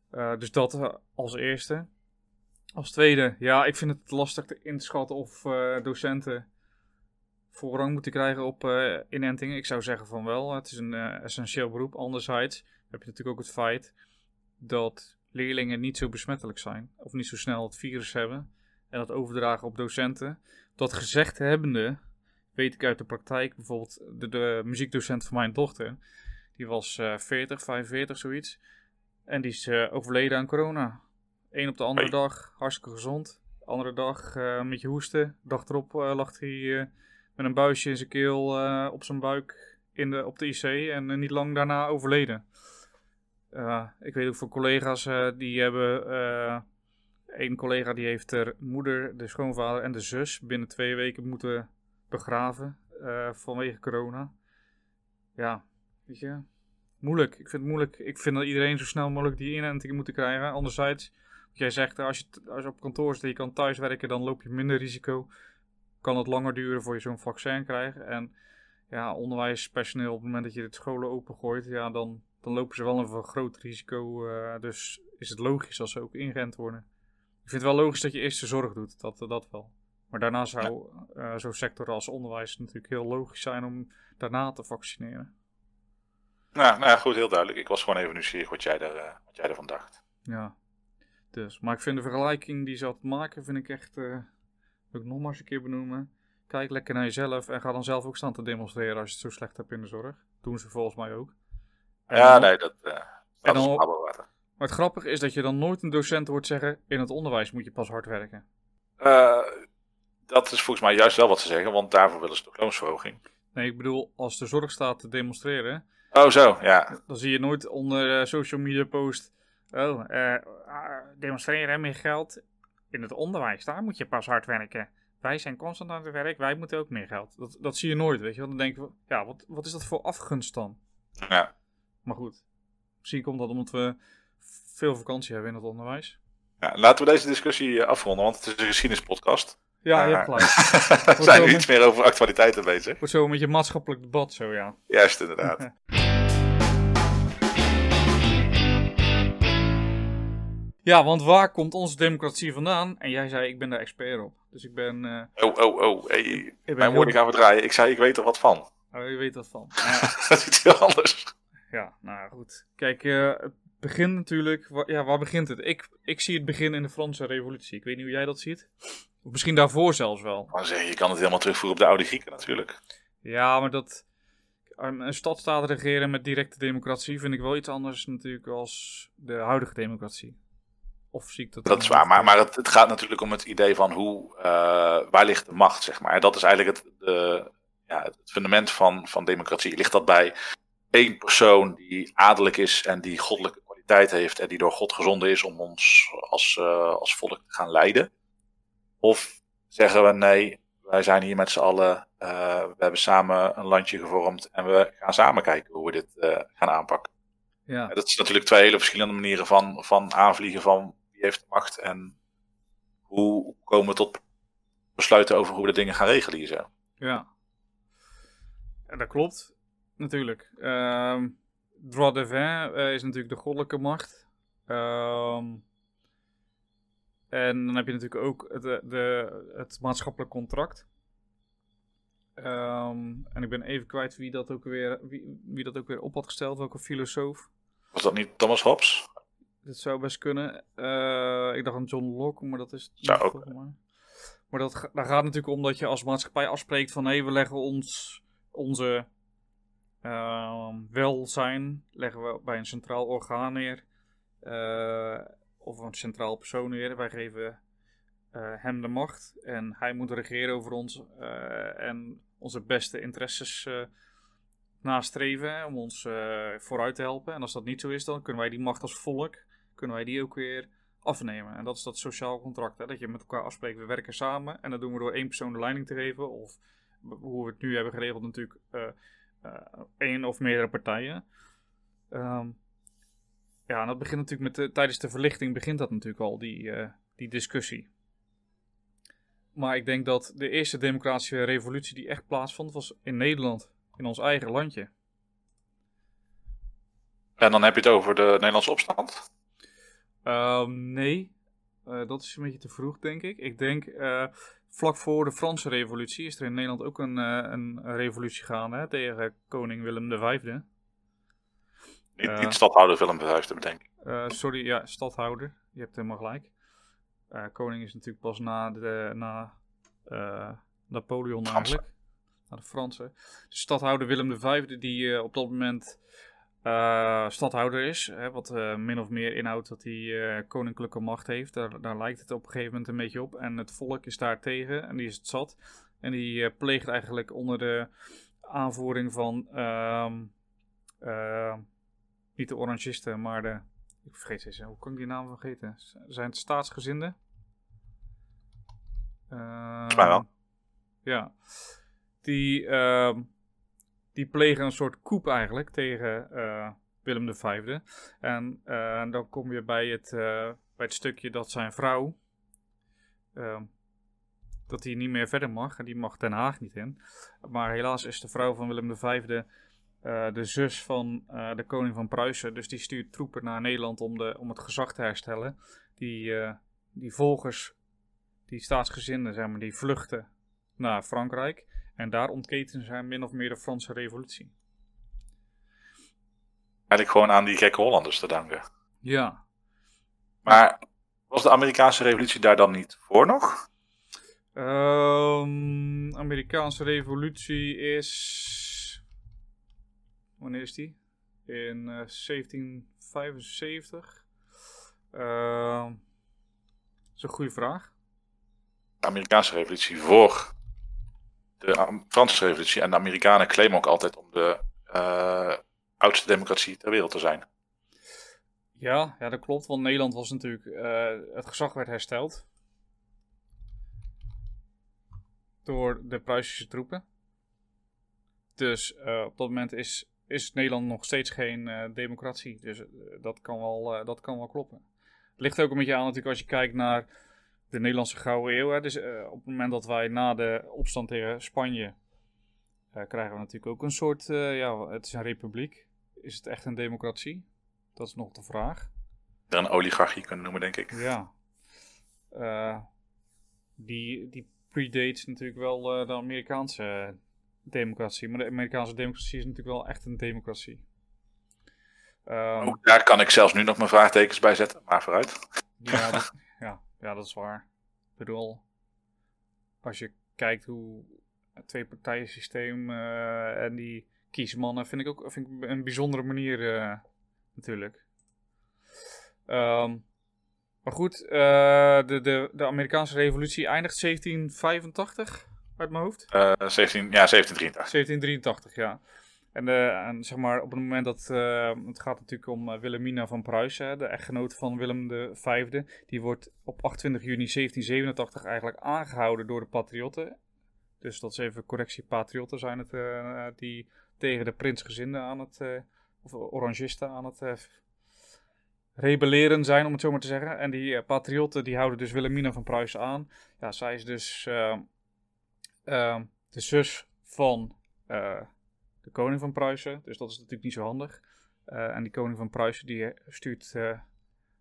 Eh, dus dat eh, als eerste. Als tweede, ja, ik vind het lastig te inschatten of eh, docenten voorrang moeten krijgen op eh, inentingen. Ik zou zeggen van wel, het is een eh, essentieel beroep. Anderzijds heb je natuurlijk ook het feit dat leerlingen niet zo besmettelijk zijn. Of niet zo snel het virus hebben. En dat overdragen op docenten. Dat gezegd hebbende, weet ik uit de praktijk, bijvoorbeeld de, de muziekdocent van mijn dochter. Die was eh 40, 45, zoiets. En die is overleden aan corona. Eén op de andere Hey. dag, hartstikke gezond. De andere dag eh, met je hoesten. De dag erop eh, lag hij eh, met een buisje in zijn keel eh, op zijn buik in de, op de IC. En eh, niet lang daarna overleden. Eh, ik weet ook van collega's eh, die hebben. eh Eén collega die heeft de moeder, de schoonvader en de zus binnen twee weken moeten begraven eh, vanwege corona. Ja, weet je, moeilijk. Ik vind het moeilijk. Ik vind dat iedereen zo snel mogelijk die inenting moet krijgen. Anderzijds, jij zegt, als je, als je op kantoor zit en je kan thuiswerken, dan loop je minder risico. Kan het langer duren voor je zo'n vaccin krijgt. En ja, onderwijspersoneel, op het moment dat je de scholen opengooit, ja, dan, dan lopen ze wel een vergroot risico. eh, dus is het logisch als ze ook ingerend worden. Ik vind het wel logisch dat je eerst de zorg doet, dat, dat wel. Maar daarna zou eh, zo'n sector als onderwijs natuurlijk heel logisch zijn om daarna te vaccineren. Nou, nou ja, goed, heel duidelijk. Ik was gewoon even nieuwsgierig wat jij, er, eh, wat jij ervan dacht. Ja, dus. Maar ik vind de vergelijking die ze had maken, vind ik echt, eh wil ik nog maar eens een keer benoemen. Kijk lekker naar jezelf en ga dan zelf ook staan te demonstreren als je het zo slecht hebt in de zorg. Doen ze volgens mij ook. En Ja, dan- nee, dat dan- als water. Maar het grappige is dat je dan nooit een docent hoort zeggen, in het onderwijs moet je pas hard werken. Eh, dat is volgens mij juist wel wat ze zeggen, want daarvoor willen ze toch loonsverhoging. Nee, ik bedoel, als de zorg staat te demonstreren, Oh, zo, ja. dan zie je nooit onder social media post, oh, eh, ah, demonstreren, meer geld. In het onderwijs, daar moet je pas hard werken. wij zijn constant aan het werk, wij moeten ook meer geld. Dat, dat zie je nooit, weet je wel. Dan denken we, ja, wat, wat is dat voor afgunst dan? Ja. Maar goed, misschien komt dat omdat we veel vakantie hebben in het onderwijs. ja, laten we deze discussie eh, afronden, want het is een geschiedenispodcast. Ja, je Ah. hebt gelijk. we zijn met- iets meer over actualiteiten bezig. Wordt zo met je maatschappelijk debat zo, ja. Juist, inderdaad. Ja, want waar komt onze democratie vandaan? En jij zei, ik ben daar expert op. Dus ik ben... eh, Oh, oh, oh. Hey, ik ben mijn woorden gaan we draaien. Ik zei, ik weet er wat van. Oh, je weet dat van. Ja, dat is iets heel anders. ja, nou goed. Kijk, eh, het begint natuurlijk... wa- Ja, waar begint het? Ik, ik zie het begin in de Franse revolutie. Ik weet niet hoe jij dat ziet. Of misschien daarvoor zelfs wel. Maar zeg, je kan het helemaal terugvoeren op de oude Grieken natuurlijk. Ja, maar dat... Een stadstaat regeren met directe democratie vind ik wel iets anders natuurlijk als de huidige democratie. Of zie ik dat... Dat is waar, maar, maar het, het gaat natuurlijk om het idee van hoe, eh, waar ligt de macht, zeg maar. Dat is eigenlijk het, de, ja, het fundament van, van democratie. Ligt dat bij één persoon die adellijk is en die goddelijke kwaliteit heeft en die door God gezonden is om ons als, eh, als volk te gaan leiden? Of zeggen we nee, wij zijn hier met z'n allen, eh, we hebben samen een landje gevormd en we gaan samen kijken hoe we dit gaan aanpakken. Ja, dat is natuurlijk twee hele verschillende manieren van, van aanvliegen van heeft de macht en hoe komen we tot besluiten over hoe we de dingen gaan regelen hier zo. ja. En dat klopt, natuurlijk. Ehm droit divin eh, is natuurlijk de goddelijke macht. Ehm, en dan heb je natuurlijk ook het, eh, de, het maatschappelijk contract. Ehm, en ik ben even kwijt wie dat ook weer, wie, wie dat ook weer op had gesteld, welke filosoof. Was dat niet Thomas Hobbes? Dat zou best kunnen. Eh, ik dacht aan John Locke, maar dat is het Zou niet, ook mij. Maar dat, daar gaat natuurlijk om dat je als maatschappij afspreekt van... hé, we leggen ons, onze ehm, welzijn leggen we bij een centraal orgaan neer. eh, of een centraal persoon neer. Wij geven eh, hem de macht en hij moet regeren over ons... en onze beste interesses nastreven om ons vooruit te helpen. En als dat niet zo is, dan kunnen wij die macht als volk, kunnen wij die ook weer afnemen. En dat is dat sociaal contract, hè, dat je met elkaar afspreekt, we werken samen. En dat doen we door één persoon de leiding te geven, of hoe we het nu hebben geregeld natuurlijk, eh, eh, één of meerdere partijen. Ehm, ja, en dat begint natuurlijk met de, tijdens de verlichting begint dat natuurlijk al, die, eh, die discussie. Maar ik denk dat de eerste democratische revolutie die echt plaatsvond, was in Nederland. In ons eigen landje. En dan heb je het over de Nederlandse opstand. Ehm, nee, Eh, dat is een beetje te vroeg, denk ik. Ik denk eh, vlak voor de Franse Revolutie is er in Nederland ook een, eh, een revolutie gaande hè, tegen koning Willem V. Niet, niet stadhouder Willem V bedenken. Eh, sorry, ja, stadhouder. Je hebt helemaal gelijk. Koning is natuurlijk pas na, de, na Napoleon Fransen. eigenlijk. Na de Fransen. De stadhouder Willem V, die op dat moment eh, stadhouder is. Hè, wat eh, min of meer inhoudt dat hij eh, koninklijke macht heeft. Daar, daar lijkt het op een gegeven moment een beetje op. En het volk is daar tegen en die is het zat. En die pleegt eigenlijk onder de aanvoering van... ehm, eh, niet de orangisten, maar de... Ik vergeet deze. Hoe kan ik die naam vergeten? Zijn het staatsgezinden? Mij wel. Ja. Die, ehm, die plegen een soort coup eigenlijk tegen eh, Willem V. En eh, dan kom je bij het, eh, bij het stukje dat zijn vrouw... ehm, dat hij niet meer verder mag. En die mag Den Haag niet in. Maar helaas is de vrouw van Willem V... de zus van de koning van Pruisen. Dus die stuurt troepen naar Nederland om, de, om het gezag te herstellen. Die, die volgers, die staatsgezinden, zeg maar, die vluchten naar Frankrijk. En daar ontketen zij min of meer de Franse revolutie. Eigenlijk gewoon aan die gekke Hollanders te danken. Ja. Maar was de Amerikaanse revolutie daar dan niet voor nog? Ehm, Amerikaanse revolutie is. Wanneer is die? In eh, 1775. Ehm, dat is een goede vraag. De Amerikaanse revolutie voor de Franse revolutie. En de Amerikanen claimen ook altijd om de eh, oudste democratie ter wereld te zijn. Ja, ja, dat klopt. Want Nederland was natuurlijk. eh, het gezag werd hersteld. door de Pruisische troepen. Dus op dat moment is, is Nederland nog steeds geen democratie. Dus dat, kan wel, dat kan wel kloppen. Het ligt ook een beetje aan natuurlijk als je kijkt naar de Nederlandse Gouden Eeuw. Hè. Dus op het moment dat wij na de opstand tegen Spanje krijgen we natuurlijk ook een soort, ja, het is een republiek. Is het echt een democratie? Dat is nog de vraag. een oligarchie kunnen noemen, denk ik. Ja. Die, die predates natuurlijk wel de Amerikaanse democratie. Maar de Amerikaanse democratie is natuurlijk wel echt een democratie. Um, Ook daar kan ik zelfs nu nog mijn vraagtekens bij zetten, maar vooruit. Ja, dat, ja, dat is waar. Ik bedoel, als je kijkt hoe het twee partijen systeem uh, en die kiesmannen vind ik ook vind ik een bijzondere manier uh, natuurlijk. Um, maar goed, uh, de, de, de Amerikaanse revolutie eindigt 1785 uit mijn hoofd. Uh, 17, ja, 1783. 1783, ja. En, uh, en, zeg maar, op het moment dat. Uh, het gaat natuurlijk om Wilhelmina van Pruisen, de echtgenoot van Willem V. Die wordt op 28 juni 1787 eigenlijk aangehouden door de patriotten. Dus dat is even correctie: patriotten zijn het die tegen de prinsgezinden aan het, uh, of orangisten aan het uh, rebelleren zijn, om het zo maar te zeggen. En die uh, patriotten die houden dus Wilhelmina van Pruisen aan. Ja, zij is dus de zus van de koning van Pruisen, dus dat is natuurlijk niet zo handig. en die koning van Pruisen die stuurt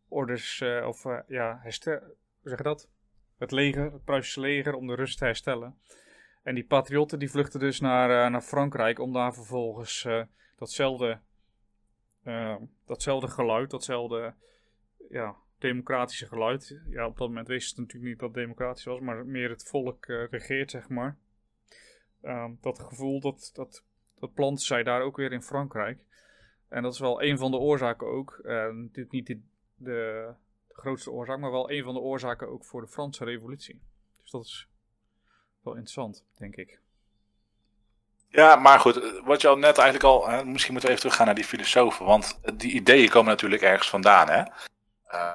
orders, of ja, herstel, hoe zeg je dat? Het leger, het Pruisische leger, om de rust te herstellen. En die patriotten die vluchten dus naar, naar Frankrijk om daar vervolgens datzelfde, datzelfde geluid, datzelfde ja, democratische geluid. Ja, op dat moment wisten ze natuurlijk niet dat het democratisch was, maar meer het volk regeert, zeg maar. Ehm, dat gevoel, dat, dat, dat planten zij daar ook weer in Frankrijk. En dat is wel een van de oorzaken ook. natuurlijk niet de, de, grootste oorzaak, maar wel een van de oorzaken ook voor de Franse revolutie. Dus dat is wel interessant, denk ik. Ja, maar goed, wat je al net eigenlijk al. Misschien moeten we even teruggaan naar die filosofen. Want die ideeën komen natuurlijk ergens vandaan. Hè? Uh,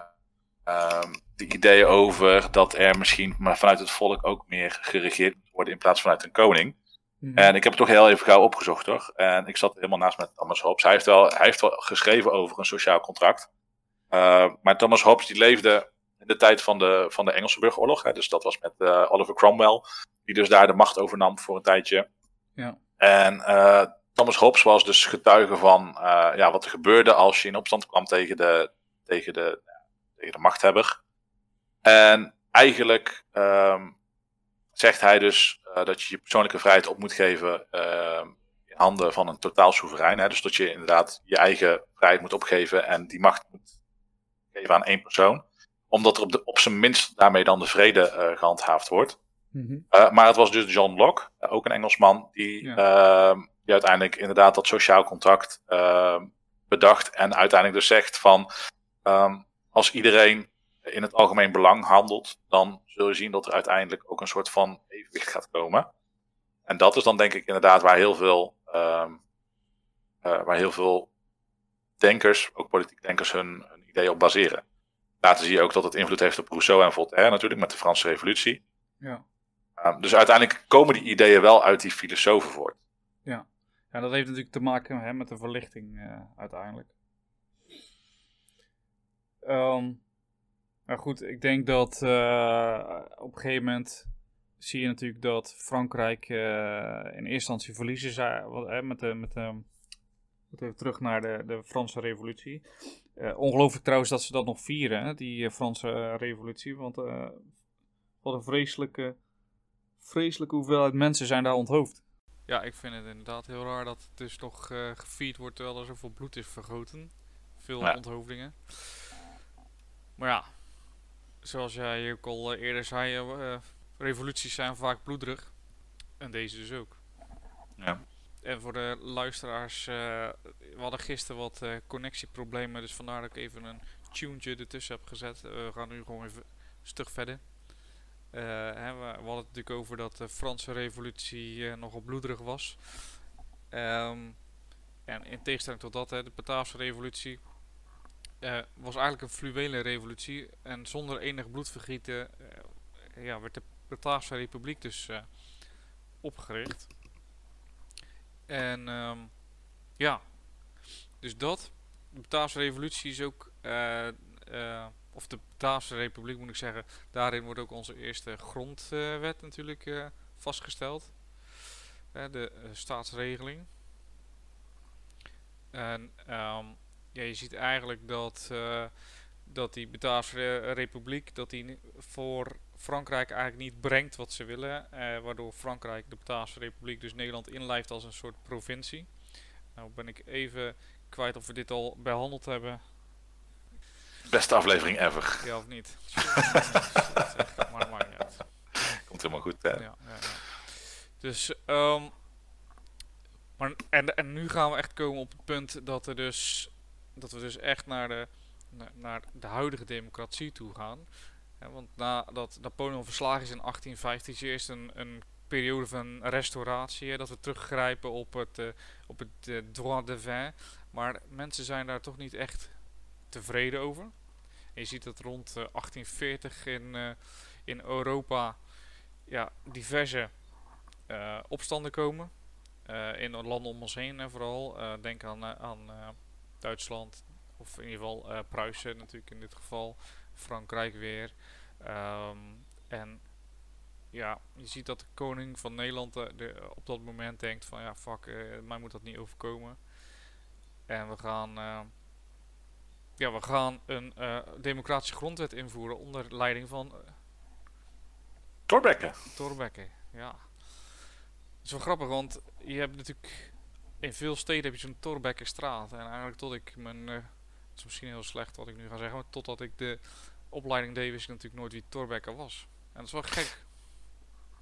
uh, die ideeën over dat er misschien maar vanuit het volk ook meer geregeerd moet worden in plaats vanuit een koning. Mhm. En ik heb het toch heel even gauw opgezocht hoor. En ik zat helemaal naast met Thomas Hobbes. Hij heeft wel, hij heeft wel geschreven over een sociaal contract. Uh, maar Thomas Hobbes die leefde in de tijd van de, van de Engelse burgeroorlog. Hè, dus dat was met uh, Oliver Cromwell, die dus daar de macht overnam voor een tijdje. Ja. En uh, Thomas Hobbes was dus getuige van ja, wat er gebeurde als je in opstand kwam tegen de, tegen de, tegen de machthebber. En eigenlijk um, zegt hij dus dat je je persoonlijke vrijheid op moet geven ehm, in handen van een totaal soeverein. Hè, dus dat je inderdaad je eigen vrijheid moet opgeven en die macht moet geven aan één persoon omdat er op, de, op zijn minst daarmee dan de vrede uh, gehandhaafd wordt. -hmm. uh, maar het was dus John Locke, ook een Engelsman, die, ja. die uiteindelijk inderdaad dat sociaal contract ehm, bedacht. En uiteindelijk dus zegt van um, als iedereen in het algemeen belang handelt, dan zul je zien dat er uiteindelijk ook een soort van evenwicht gaat komen. En dat is dan denk ik inderdaad waar heel veel, um, waar heel veel denkers, ook politiek denkers, hun, hun ideeën op baseren. Later zie je ook dat het invloed heeft op Rousseau en Voltaire natuurlijk, met de Franse revolutie. Ja. Um, dus uiteindelijk komen die ideeën wel uit die filosofen voort. Ja, ja dat heeft natuurlijk te maken hè, met de verlichting uh, uiteindelijk. Um, nou goed, ik denk dat uh, op een gegeven moment zie je natuurlijk dat Frankrijk uh, in eerste instantie verliezen zijn met de, met de even terug naar de, de Franse revolutie. Uh, ongelooflijk trouwens dat ze dat nog vieren, hè, die Franse revolutie. Want wat een vreselijke, vreselijke hoeveelheid mensen zijn daar onthoofd. Ja, ik vind het inderdaad heel raar dat het dus nog gevierd wordt terwijl er zoveel bloed is vergoten. Veel ja. onthoofdingen. Maar ja, zoals jij ook al eerder zei, revoluties zijn vaak bloederig. En deze dus ook. Ja. En voor de luisteraars, uh, we hadden gisteren wat uh, connectieproblemen, dus vandaar dat ik even een tuentje ertussen heb gezet. Uh, we gaan nu gewoon even een stuk verder. Hè, we, we, hadden het natuurlijk over dat de Franse revolutie nogal bloederig was. Um, en in tegenstelling tot dat, hè, de Bataafse revolutie was eigenlijk een fluwele revolutie. En zonder enig bloedvergieten ja, werd de Bataafse republiek dus opgericht. En ehm, ja, dus dat. De Bataafse revolutie is ook, eh, eh, of de Bataafse republiek moet ik zeggen, daarin wordt ook onze eerste grondwet natuurlijk eh, vastgesteld. de staatsregeling. En ehm, ja, je ziet eigenlijk dat, dat die Bataafse republiek, dat die voor Frankrijk eigenlijk niet brengt wat ze willen. waardoor Frankrijk de Bataafse republiek, dus Nederland, inlijft als een soort provincie. Nou ben ik even kwijt of we dit al behandeld hebben. Beste aflevering ever. Ja, of niet? maar maakt niet uit. Komt helemaal goed, hè? Ja, ja, ja. Dus, um, maar, en, en nu gaan we echt komen op het punt dat, er dus, dat we dus echt naar de, naar de huidige democratie toe gaan. want nadat Napoleon verslagen is in 1815, is eerst een, een periode van restauratie. Dat we teruggrijpen op het, uh, op het uh, droit de vin. Maar mensen zijn daar toch niet echt tevreden over. En je ziet dat rond 1840 eh, in, in Europa ja, diverse opstanden komen. in landen om ons heen en vooral. denk aan, aan Duitsland, of in ieder geval Pruisen natuurlijk in dit geval. Frankrijk weer. Um, en ja, je ziet dat de koning van Nederland de, op dat moment denkt van ja, fuck, mij moet dat niet overkomen. En we gaan, uh, ja, we gaan een uh, democratische grondwet invoeren onder leiding van... Uh, Torbekke. Torbekke, ja. Dat is wel grappig, want je hebt natuurlijk... In veel steden heb je zo'n Torbekkenstraat. En eigenlijk tot ik mijn... het is misschien heel slecht wat ik nu ga zeggen, maar totdat ik de opleiding deed, wist ik natuurlijk nooit wie Torbekke was. En dat is wel gek.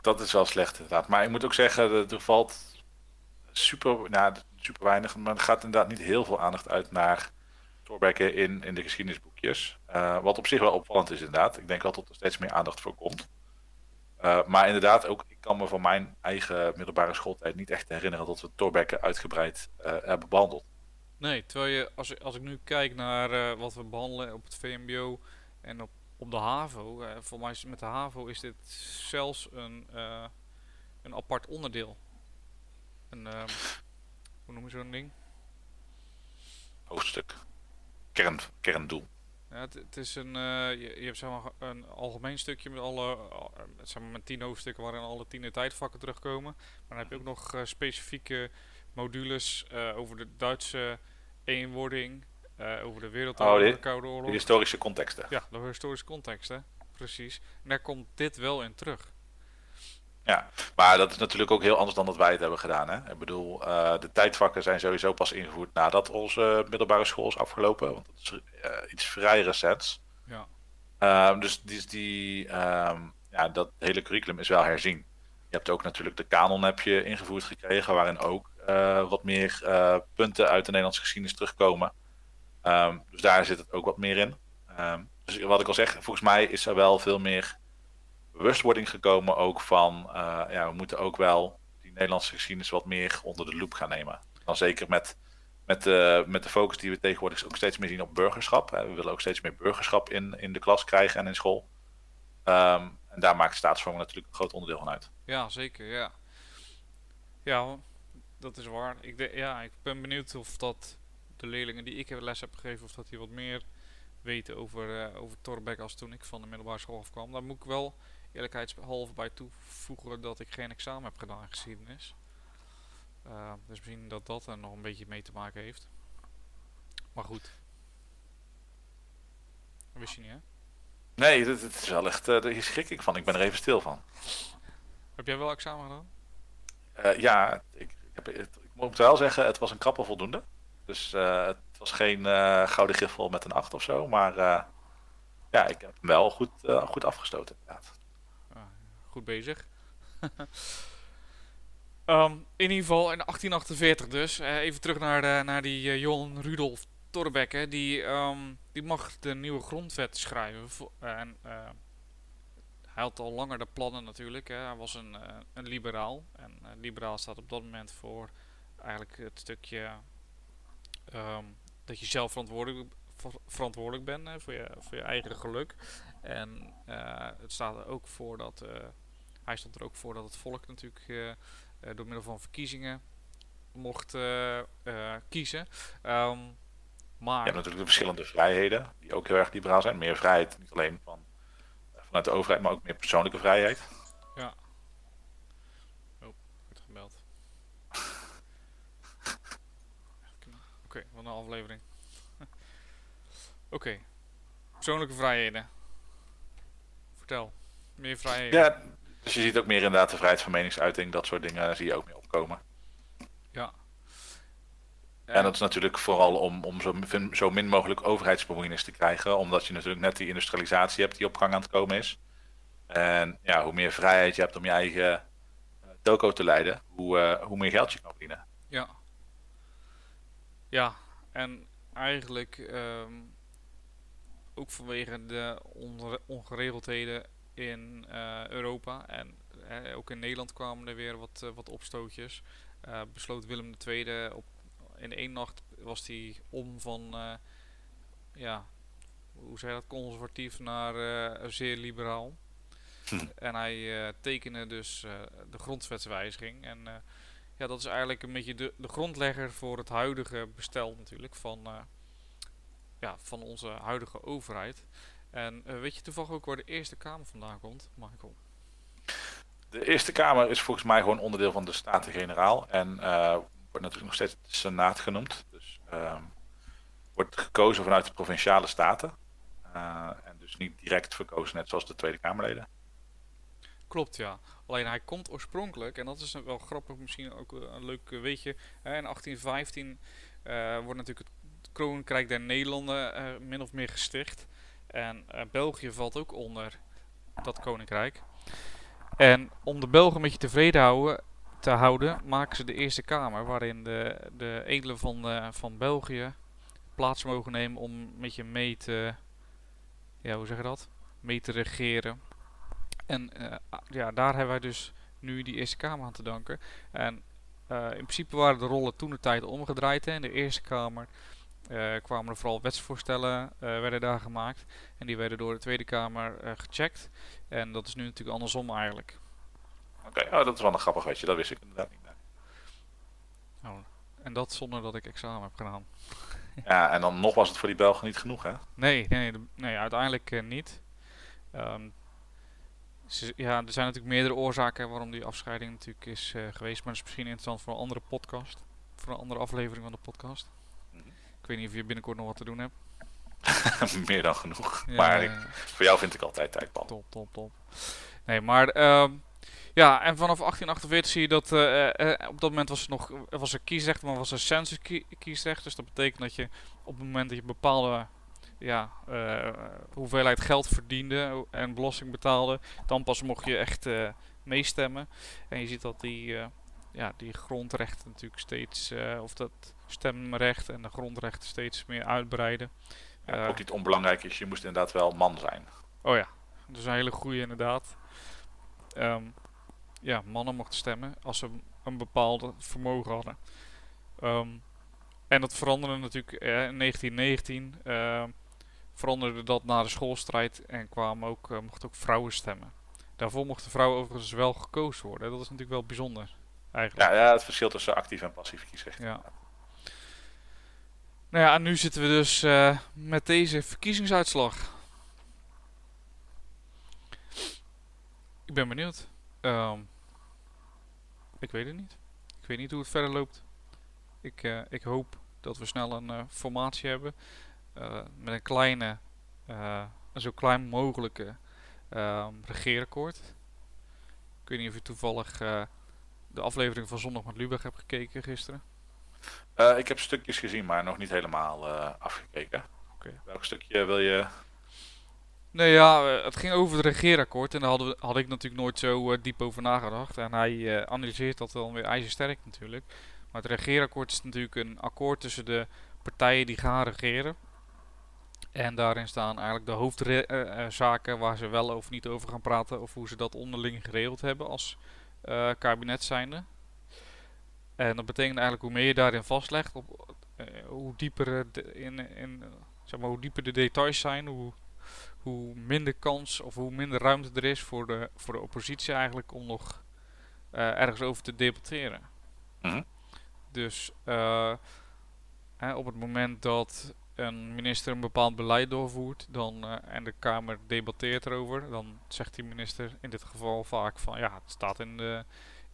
Dat is wel slecht inderdaad. Maar ik moet ook zeggen, er valt super, nou, super weinig, maar er gaat inderdaad niet heel veel aandacht uit naar Thorbecke in, in de geschiedenisboekjes. Uh, wat op zich wel opvallend is inderdaad. Ik denk wel dat er steeds meer aandacht voor komt. Uh, maar inderdaad, ook ik kan me van mijn eigen middelbare schooltijd niet echt herinneren dat we Thorbecke uitgebreid uh, hebben behandeld. Nee, terwijl je, als, als ik nu kijk naar wat we behandelen op het VMBO en op, op de HAVO, voor mij is met de HAVO is dit zelfs een, een apart onderdeel. Een, um, hoe noem je zo'n ding? Hoofdstuk. Kern, kerndoel. Ja, het, het is een, uh, je, je, hebt zeg maar, een algemeen stukje met alle, uh, zeg maar met tien hoofdstukken waarin alle tien tijdvakken terugkomen. Maar dan heb je ook nog uh, specifieke modules over de Duitse eenwording, over de Wereldoorlog, oh, de Koude Oorlog. De historische contexten. Ja, de historische contexten, precies. En daar komt dit wel in terug. Ja, maar dat is natuurlijk ook heel anders dan dat wij het hebben gedaan. Hè? Ik bedoel, uh, de tijdvakken zijn sowieso pas ingevoerd nadat onze middelbare school is afgelopen. Want dat is uh, iets vrij recents. Ja. Uh, dus die, die um, ja, dat hele curriculum is wel herzien. Je hebt ook natuurlijk de kanon heb je ingevoerd gekregen, waarin ook uh, wat meer punten uit de Nederlandse geschiedenis terugkomen. Um, dus daar zit het ook wat meer in. Um, dus wat ik al zeg, volgens mij is er wel veel meer bewustwording gekomen ook van, uh, ja, we moeten ook wel die Nederlandse geschiedenis wat meer onder de loep gaan nemen. Dan zeker met, met, de, met de focus die we tegenwoordig ook steeds meer zien op burgerschap. We willen ook steeds meer burgerschap in, in de klas krijgen en in school. Um, en daar maakt staatsvorming natuurlijk een groot onderdeel van uit. Ja, zeker, ja. Ja, dat is waar. Ik, ja, ik ben benieuwd of dat de leerlingen die ik les heb gegeven, of dat die wat meer weten over, uh, over Torbeck als toen ik van de middelbare school afkwam. Daar moet ik wel eerlijkheidshalve bij toevoegen dat ik geen examen heb gedaan geschiedenis. Uh, dus misschien dat dat er nog een beetje mee te maken heeft. Maar goed. Dat wist je niet, hè? Nee, dat, is wel echt. Uh, daar schrik ik van. Ik ben er even stil van. Heb jij wel examen gedaan? Uh, ja, ik, ik, heb, het, ik, moet wel zeggen, het was een krappe voldoende. Dus uh, het was geen gouden griffel met een 8 of zo. Maar ja, ik heb hem wel goed, goed afgestoten. Inderdaad goed bezig. um, in ieder geval in 1848 dus. Uh, even terug naar, naar die uh, Johan Rudolf Torbekke. Die, um, die mag de nieuwe grondwet schrijven. En uh, hij had al langer de plannen natuurlijk. Hè. Hij was een, een liberaal. En liberaal staat op dat moment voor eigenlijk het stukje um, dat je zelf verantwoordelijk, verantwoordelijk bent voor, je, voor je eigen geluk. En het staat er ook voor dat hij stond er ook voor dat het volk natuurlijk door middel van verkiezingen mocht kiezen. Ehm, maar... Je hebt natuurlijk de verschillende vrijheden, die ook heel erg liberaal zijn. Meer vrijheid, niet alleen van, vanuit de overheid, maar ook meer persoonlijke vrijheid. Ja. Oh, wordt gebeld. Oké, wat een aflevering. Oké, persoonlijke vrijheden. Vertel, meer vrijheden. Ja, dus je ziet ook meer inderdaad de vrijheid van meningsuiting, dat soort dingen zie je ook meer opkomen. Ja, en dat is natuurlijk vooral om, om zo, zo min mogelijk overheidsbemoeienis te krijgen. Omdat je natuurlijk net die industrialisatie hebt die op gang aan het komen is. En ja, hoe meer vrijheid je hebt om je eigen uh, toko te leiden, hoe, uh, hoe meer geld je kan verdienen. Ja. Ja, en eigenlijk um, ook vanwege de ongeregeldheden in uh, Europa en ook in Nederland kwamen er weer wat, wat opstootjes. besloot Willem II op in één nacht was hij om van, ja, hoe je dat, conservatief naar uh, zeer liberaal. Hm. En hij uh, tekende dus de grondwetswijziging. En ja, dat is eigenlijk een beetje de, de grondlegger voor het huidige bestel natuurlijk van, ja, van onze huidige overheid. En weet je toevallig ook waar de Eerste Kamer vandaan komt, Michael? De Eerste Kamer is volgens mij gewoon onderdeel van de Staten-Generaal. En wordt natuurlijk nog steeds de Senaat genoemd. Dus uh, wordt gekozen vanuit de provinciale staten. Uh, en dus niet direct verkozen, net zoals de Tweede Kamerleden. Klopt, ja. Alleen hij komt oorspronkelijk, en dat is wel grappig, misschien ook een leuk weetje. in 1815 uh, eh, wordt natuurlijk het Koninkrijk der Nederlanden min of meer gesticht. En België valt ook onder dat koninkrijk. En om de Belgen een beetje tevreden houden, te houden, maken ze de Eerste Kamer, waarin de, de edelen van, uh, van België plaats mogen nemen om met je mee te, ja, hoe zeg je dat? Mee te regeren. En uh, ja, daar hebben wij dus nu die Eerste Kamer aan te danken. En in principe waren de rollen toen de tijd omgedraaid. Hè. In de Eerste Kamer kwamen er vooral wetsvoorstellen werden daar gemaakt. En die werden door de Tweede Kamer gecheckt. En dat is nu natuurlijk andersom eigenlijk. Oké, oh, dat is wel een grappig weetje, dat wist ik inderdaad niet. Oh, en dat zonder dat ik examen heb gedaan. ja, en dan nog was het voor die Belgen niet genoeg, hè? Nee, nee, nee, uiteindelijk niet. Um, ze, ja, er zijn natuurlijk meerdere oorzaken waarom die afscheiding natuurlijk is uh, geweest. Maar dat is misschien interessant voor een andere podcast. Voor een andere aflevering van de podcast. Ik weet niet of je binnenkort nog wat te doen hebt. Meer dan genoeg. Ja, maar ik, voor jou vind ik altijd tijd, Paul. Top, top, top. Nee, maar um, ja, en vanaf 1848 zie je dat uh, uh, op dat moment was er nog was er kiesrecht, maar was er census kiesrecht. Dus dat betekent dat je op het moment dat je bepaalde ja, uh, hoeveelheid geld verdiende en belasting betaalde, dan pas mocht je echt meestemmen. En je ziet dat die, ja, die grondrechten natuurlijk steeds, of dat stemrecht en de grondrechten steeds meer uitbreiden. Ja, ook niet onbelangrijk is, je moest inderdaad wel man zijn. Oh ja, dat is een hele goede inderdaad. Um, ja, mannen mochten stemmen als ze een bepaald vermogen hadden. Ehm, en dat veranderde natuurlijk eh, in 1919. Uh, ehm, veranderde dat na de schoolstrijd en kwamen ook, uh, mochten ook vrouwen stemmen. Daarvoor mochten vrouwen overigens wel gekozen worden. Dat is natuurlijk wel bijzonder. Eigenlijk. Ja, ja het verschil tussen actief en passief kiesrecht. Ja. Nou ja, en nu zitten we dus uh, met deze verkiezingsuitslag. Ik ben benieuwd. Um, ik weet het niet. Ik weet niet hoe het verder loopt. Ik, uh, ik hoop dat we snel een uh, formatie hebben. Met een kleine, een zo klein mogelijke regeerakkoord. Ik weet niet of je toevallig de aflevering van Zondag met Lubach hebt gekeken gisteren. ik heb stukjes gezien, maar nog niet helemaal afgekeken. Okay. Welk stukje wil je Nee, ja, eh, het ging over het regeerakkoord en daar hadden we, had ik natuurlijk nooit zo uh, diep over nagedacht. En hij analyseert dat dan weer ijzersterk natuurlijk. Maar het regeerakkoord is natuurlijk een akkoord tussen de partijen die gaan regeren. En daarin staan eigenlijk de hoofdzaken waar ze wel of niet over gaan praten. Of hoe ze dat onderling geregeld hebben als kabinet zijnde. En dat betekent eigenlijk hoe meer je daarin vastlegt, op, hoe, dieper de, in, in, zeg maar, hoe dieper de details zijn, hoe hoe minder kans of hoe minder ruimte er is voor de, voor de oppositie eigenlijk om nog ergens over te debatteren. Mhm. Dus hè, op het moment dat een minister een bepaald beleid doorvoert dan, en de Kamer debatteert erover, dan zegt die minister in dit geval vaak van ja, het staat in de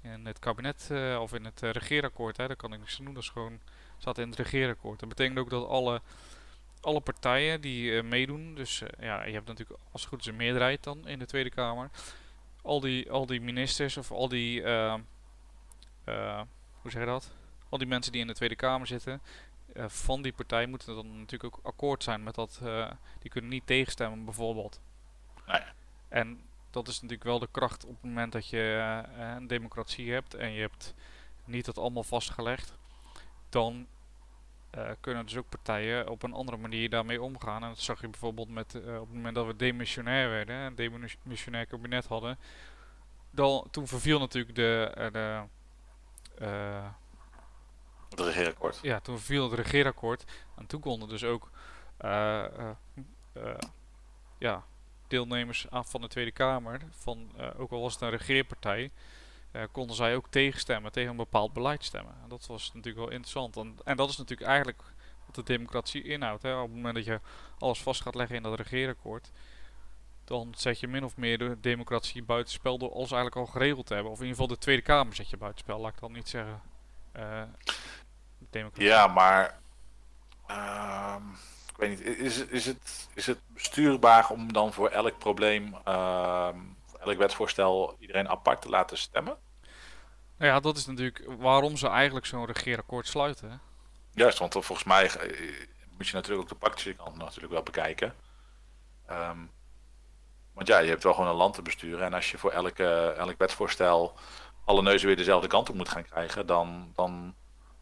in het kabinet uh, of in het uh, regeerakkoord. Hè, daar kan ik niks aan doen. Dat is gewoon staat in het regeerakkoord. Dat betekent ook dat alle, alle partijen die meedoen, dus ja, je hebt natuurlijk als het goed is een meerderheid dan in de Tweede Kamer. Al die, al die ministers of al die, hoe zeg je dat? Al die mensen die in de Tweede Kamer zitten, van die partij moeten dan natuurlijk ook akkoord zijn met dat. die kunnen niet tegenstemmen bijvoorbeeld. Nee. En dat is natuurlijk wel de kracht op het moment dat je uh, een democratie hebt en je hebt niet dat allemaal vastgelegd. Dan kunnen dus ook partijen op een andere manier daarmee omgaan. En dat zag je bijvoorbeeld met, op het moment dat we demissionair werden, een demissionair kabinet hadden. Dan, toen verviel natuurlijk de. de het regeerakkoord. Ja, toen verviel het regeerakkoord. En toen konden dus ook. ja, deelnemers van de Tweede Kamer, van, ook al was het een regeerpartij, konden zij ook tegenstemmen, tegen een bepaald beleid stemmen. En dat was natuurlijk wel interessant. En, en dat is natuurlijk eigenlijk wat de democratie inhoudt. Hè. Op het moment dat je alles vast gaat leggen in dat regeerakkoord, dan zet je min of meer de democratie buitenspel door alles eigenlijk al geregeld te hebben. Of in ieder geval de Tweede Kamer zet je buitenspel, laat ik dan niet zeggen. Democratie. Ja, maar... Ehm, weet niet, is, is, het, is het bestuurbaar om dan voor elk probleem, uh, voor elk wetsvoorstel, iedereen apart te laten stemmen? Nou ja, dat is natuurlijk waarom ze eigenlijk zo'n regeerakkoord sluiten. Juist, want volgens mij eh, moet je natuurlijk ook de praktische kant natuurlijk wel bekijken. Um, want ja, je hebt wel gewoon een land te besturen. En als je voor elke, elk wetsvoorstel alle neuzen weer dezelfde kant op moet gaan krijgen, dan, dan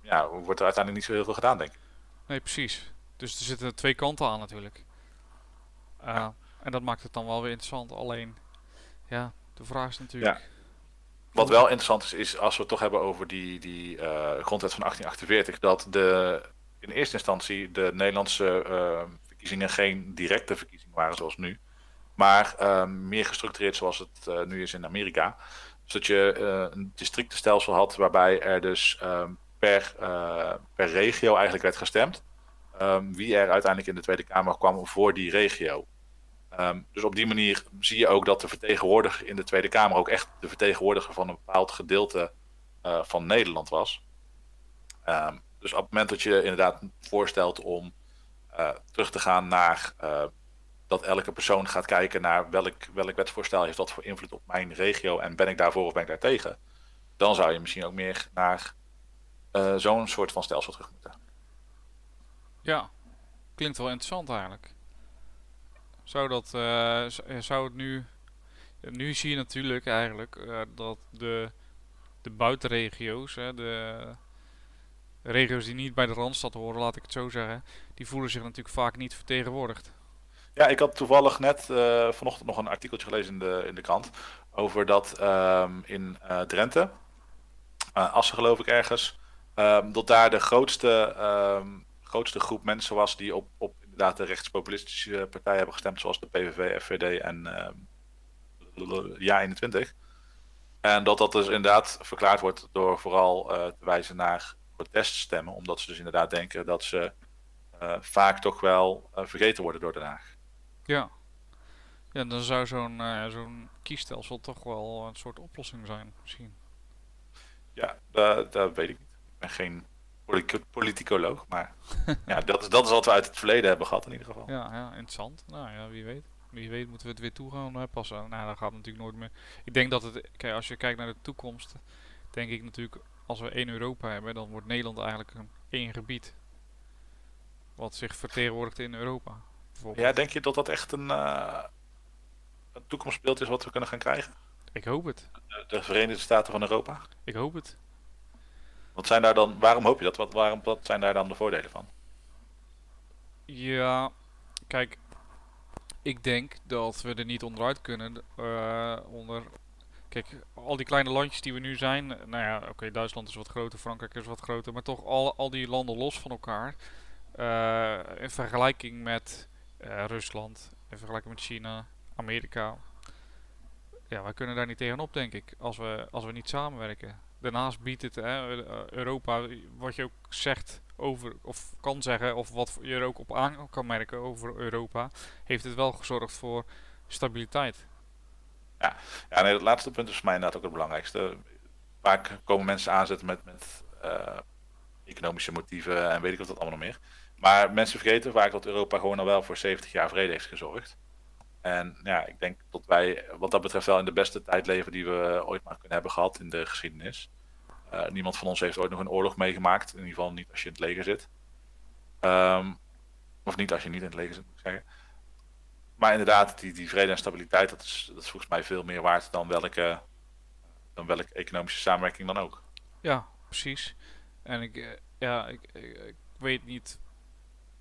ja, wordt er uiteindelijk niet zo heel veel gedaan, denk ik. Nee, precies. Dus er zitten twee kanten aan natuurlijk. Uh, En dat maakt het dan wel weer interessant. Alleen, ja, de vraag is natuurlijk... Ja. Wat wel interessant is, is als we het toch hebben over die, die uh, grondwet van 1848, dat de, in eerste instantie de Nederlandse uh, verkiezingen geen directe verkiezingen waren zoals nu, maar meer gestructureerd zoals het nu is in Amerika. Dus dat je een districtenstelsel had waarbij er dus per, per regio eigenlijk werd gestemd. Um, wie er uiteindelijk in de Tweede Kamer kwam voor die regio. Um, dus op die manier zie je ook dat de vertegenwoordiger in de Tweede Kamer ook echt de vertegenwoordiger van een bepaald gedeelte uh, van Nederland was. Um, dus op het moment dat je inderdaad voorstelt om uh, terug te gaan naar uh, dat elke persoon gaat kijken naar welk, welk wetsvoorstel heeft dat voor invloed op mijn regio en ben ik daarvoor of ben ik daar tegen, dan zou je misschien ook meer naar zo'n soort van stelsel terug moeten. Ja, klinkt wel interessant eigenlijk. Zou dat, uh, zou het nu, nu zie je natuurlijk eigenlijk uh, dat de, de buitenregio's, hè, de regio's die niet bij de Randstad horen, laat ik het zo zeggen, die voelen zich natuurlijk vaak niet vertegenwoordigd. Ja, ik had toevallig net uh, vanochtend nog een artikeltje gelezen in de, in de krant over dat um, in Drenthe, Assen geloof ik ergens, um, dat daar de grootste um, grootste groep mensen was die op, op inderdaad de rechtspopulistische partijen hebben gestemd, zoals de PVV, FVD en uh, Ja 21. En dat dat dus inderdaad verklaard wordt door vooral uh, te wijzen naar proteststemmen, omdat ze dus inderdaad denken dat ze uh, vaak toch wel uh, vergeten worden door Den Haag. Ja, ja dan zou zo'n zo'n kiesstelsel toch wel een soort oplossing zijn, misschien. Ja, dat, dat weet ik niet. Ik ben geen politicoloog. Maar ja, dat is, dat is wat we uit het verleden hebben gehad in ieder geval. Ja, ja interessant. Nou ja, wie weet. Wie weet moeten we het weer toe gaan passen. Nou, dat gaat natuurlijk nooit meer. Ik denk dat het, kijk, als je kijkt naar de toekomst, denk ik natuurlijk, als we één Europa hebben, dan wordt Nederland eigenlijk een één gebied. Wat zich vertegenwoordigt in Europa. Ja, denk je dat dat echt een, uh, een toekomstbeeld is wat we kunnen gaan krijgen? Ik hoop het. De Verenigde Staten van Europa? Ik hoop het. Wat zijn daar dan, waarom hoop je dat? Wat, waarom, wat zijn daar dan de voordelen van? Ja, kijk, ik denk dat we er niet onderuit kunnen. Uh, onder, kijk, al die kleine landjes die we nu zijn. Nou ja, oké, Duitsland is wat groter, Frankrijk is wat groter. Maar toch al, al die landen los van elkaar. Uh, in vergelijking met uh, Rusland, in vergelijking met China, Amerika. Ja, wij kunnen daar niet tegenop, denk ik, als we, als we niet samenwerken. Daarnaast biedt het hè, Europa, wat je ook zegt over, of kan zeggen, of wat je er ook op aan kan merken over Europa, heeft het wel gezorgd voor stabiliteit. Ja, ja nee, het laatste punt is voor mij inderdaad ook het belangrijkste. Vaak komen mensen aanzetten met, met uh, economische motieven en weet ik wat dat allemaal nog meer. Maar mensen vergeten vaak dat Europa gewoon al wel voor 70 jaar vrede heeft gezorgd. En ja, ik denk dat wij wat dat betreft wel in de beste tijd leven die we ooit maar kunnen hebben gehad in de geschiedenis. Uh, niemand van ons heeft ooit nog een oorlog meegemaakt. In ieder geval niet als je in het leger zit. Um, of niet als je niet in het leger zit, moet ik zeggen. Maar inderdaad, die, die vrede en stabiliteit, dat is, dat is volgens mij veel meer waard dan welke, dan welke economische samenwerking dan ook. Ja, precies. En ik, eh, ja, ik, ik, weet niet.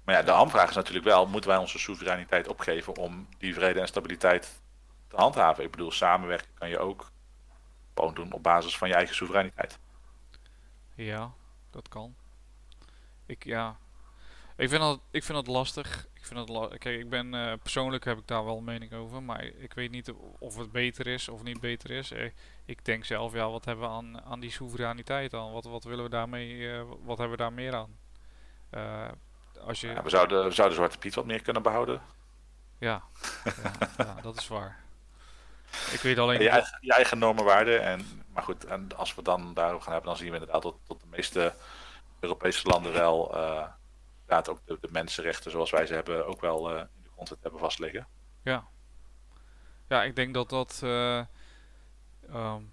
Maar ja, de hamvraag is natuurlijk wel: moeten wij onze soevereiniteit opgeven om die vrede en stabiliteit te handhaven? Ik bedoel, samenwerken kan je ook gewoon doen op basis van je eigen soevereiniteit. Ja, dat kan. Ik, ja. Ik vind dat, ik vind dat lastig. Ik vind dat Kijk, ik ben uh, persoonlijk heb ik daar wel een mening over, maar ik weet niet of het beter is of niet beter is. Ik, ik denk zelf, ja, wat hebben we aan, aan die soevereiniteit dan? Wat, wat willen we daarmee, uh, wat hebben we daar meer aan? Uh, als je... Ja, we, zouden, we zouden Zwarte Piet wat meer kunnen behouden. Ja, ja, dat is waar. Ik weet alleen... Je eigen, je eigen normen waarden. En, maar goed, en als we dan daarover gaan hebben, dan zien we inderdaad dat, dat de meeste Europese landen wel uh, inderdaad ook de, de, mensenrechten zoals wij ze hebben ook wel uh, in de grondwet hebben vastliggen. Ja. Ja, ik denk dat dat uh, um,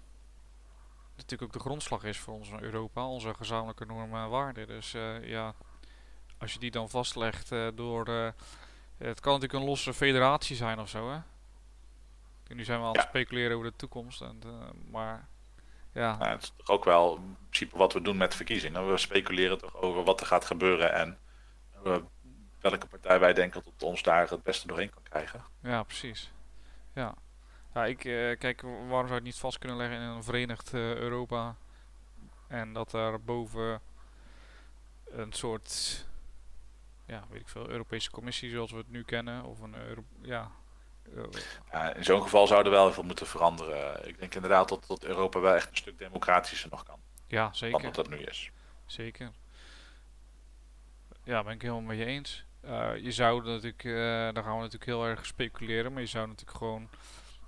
natuurlijk ook de grondslag is voor ons Europa, onze gezamenlijke normen en waarden. Dus ja, als je die dan vastlegt door... het kan natuurlijk een losse federatie zijn of zo, hè? nu zijn we aan het speculeren over de toekomst. En, uh, maar ja. het is toch ook wel in principe wat we doen met verkiezingen. We speculeren toch over wat er gaat gebeuren en uh, welke partij wij denken dat ons daar het beste doorheen kan krijgen. Ja, precies. Ja. Ja, ik uh, kijk, waarom zou je het niet vast kunnen leggen in een verenigd Europa en dat daar boven een soort ja, weet ik veel, Europese Commissie zoals we het nu kennen of een Euro ja, ja, in zo'n geval zou er wel veel moeten veranderen. Ik denk inderdaad dat, dat Europa wel echt een stuk democratischer nog kan. Ja, zeker. Dan dat dat nu is. Zeker. Ja, ben ik helemaal met je eens. Uh, je zou natuurlijk, uh, daar gaan we natuurlijk heel erg speculeren, maar je zou natuurlijk gewoon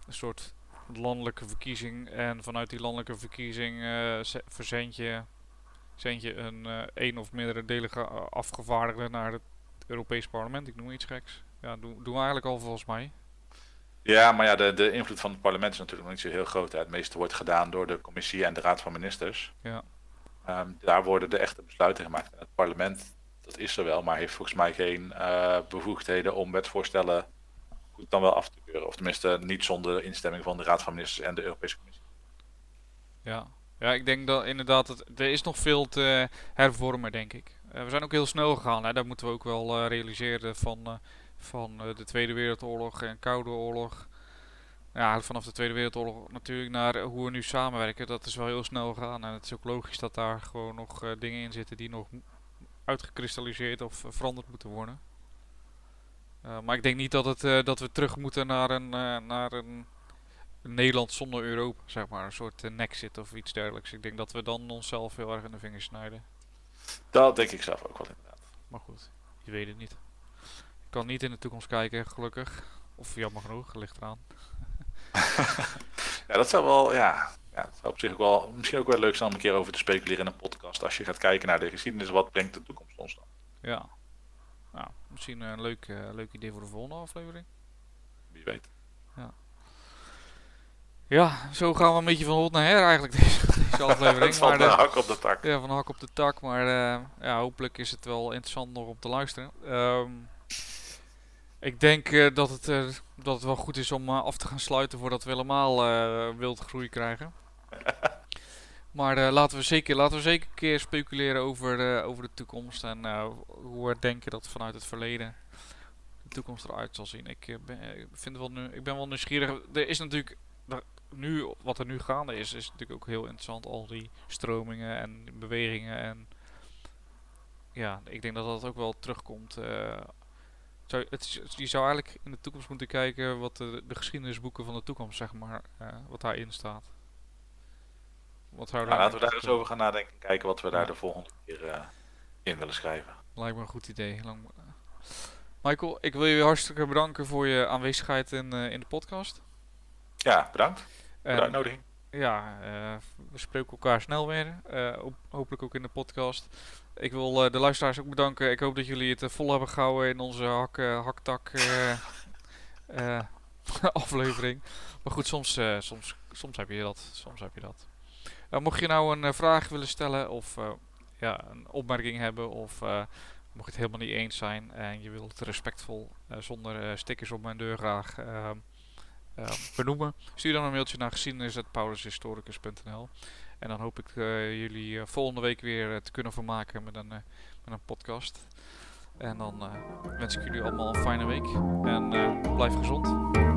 een soort landelijke verkiezing en vanuit die landelijke verkiezing uh, verzend je, zend je een één of meerdere delige afgevaardigden naar het Europees Parlement. Ik noem iets geks. Ja, doen, doen we eigenlijk al volgens mij. Ja, maar ja, de, de invloed van het parlement is natuurlijk nog niet zo heel groot. Het meeste wordt gedaan door de commissie en de raad van ministers. Ja. Um, daar worden de echte besluiten gemaakt. En het parlement, dat is er wel, maar heeft volgens mij geen uh, bevoegdheden om wetsvoorstellen goed dan wel af te keuren. Of tenminste niet zonder instemming van de raad van ministers en de Europese commissie. Ja, ja ik denk dat inderdaad, het, er is nog veel te hervormen, denk ik. Uh, we zijn ook heel snel gegaan, hè? dat moeten we ook wel uh, realiseren van van uh, de Tweede Wereldoorlog en Koude Oorlog. Ja, vanaf de Tweede Wereldoorlog natuurlijk naar hoe we nu samenwerken. Dat is wel heel snel gegaan. En het is ook logisch dat daar gewoon nog dingen in zitten die nog uitgekristalliseerd of veranderd moeten worden. maar ik denk niet dat, het, dat we terug moeten naar een, naar een, Nederland zonder Europa, zeg maar. Een soort uh, nexit of iets dergelijks. Ik denk dat we dan onszelf heel erg in de vingers snijden. Dat denk ik zelf ook wel inderdaad. Maar goed, je weet het niet kan niet in de toekomst kijken, gelukkig. Of jammer genoeg, ligt eraan. ja, dat zou wel, ja, ja, dat zou op zich ook wel, misschien ook wel leuk zijn om een keer over te speculeren in een podcast. Als je gaat kijken naar de geschiedenis, wat brengt de toekomst ons dan? Ja, nou, misschien een leuk, uh, leuk idee voor de volgende aflevering. Wie weet. Ja. Zo gaan we een beetje van hot naar her eigenlijk deze, deze aflevering. van maar de, de hak op de tak. Ja, van de hak op de tak. Maar uh, ja, hopelijk is het wel interessant nog om te luisteren. Um, ik denk uh, dat, het, uh, dat het wel goed is om af te gaan sluiten voordat we helemaal wild groei krijgen. maar laten, we zeker, laten we zeker een keer speculeren over, over de toekomst en hoe we denken dat vanuit het verleden de toekomst eruit zal zien. Ik, ben, vind wel nu, ik ben wel nieuwsgierig. Er is natuurlijk nu, wat er nu gaande is, is natuurlijk ook heel interessant. Al die stromingen en bewegingen. En ja, ik denk dat dat ook wel terugkomt Zou, het, is- je zou eigenlijk in de toekomst moeten kijken wat de, de geschiedenisboeken van de toekomst, zeg maar, eh, wat daarin staat. Wat Nou, laten we daar eens over gaan nadenken. en Kijken wat we daar de volgende keer eh, in willen schrijven. Lijkt me een goed idee. Lang... Michael, ik wil je hartstikke bedanken voor je aanwezigheid in, eh, in de podcast. Ja, bedankt de En, uitnodiging. ja, eh, we spreken elkaar snel weer. eh, ho- hopelijk ook in de podcast. Ik wil eh, de luisteraars ook bedanken. Ik hoop dat jullie het vol hebben gehouden in onze hak, haktak aflevering. Maar goed, soms, soms, soms heb je dat. Soms heb je dat. Mocht je nou een vraag willen stellen of ja, een opmerking hebben of mocht je het helemaal niet eens zijn en je wilt respectvol zonder stickers op mijn deur graag ehm, ehm, benoemen, stuur dan een mailtje naar geschiedenis.paulushistoricus.nl en dan hoop ik eh, jullie eh, volgende week weer eh, te kunnen vermaken met een, met een podcast. En dan wens ik jullie allemaal een fijne week en blijf gezond.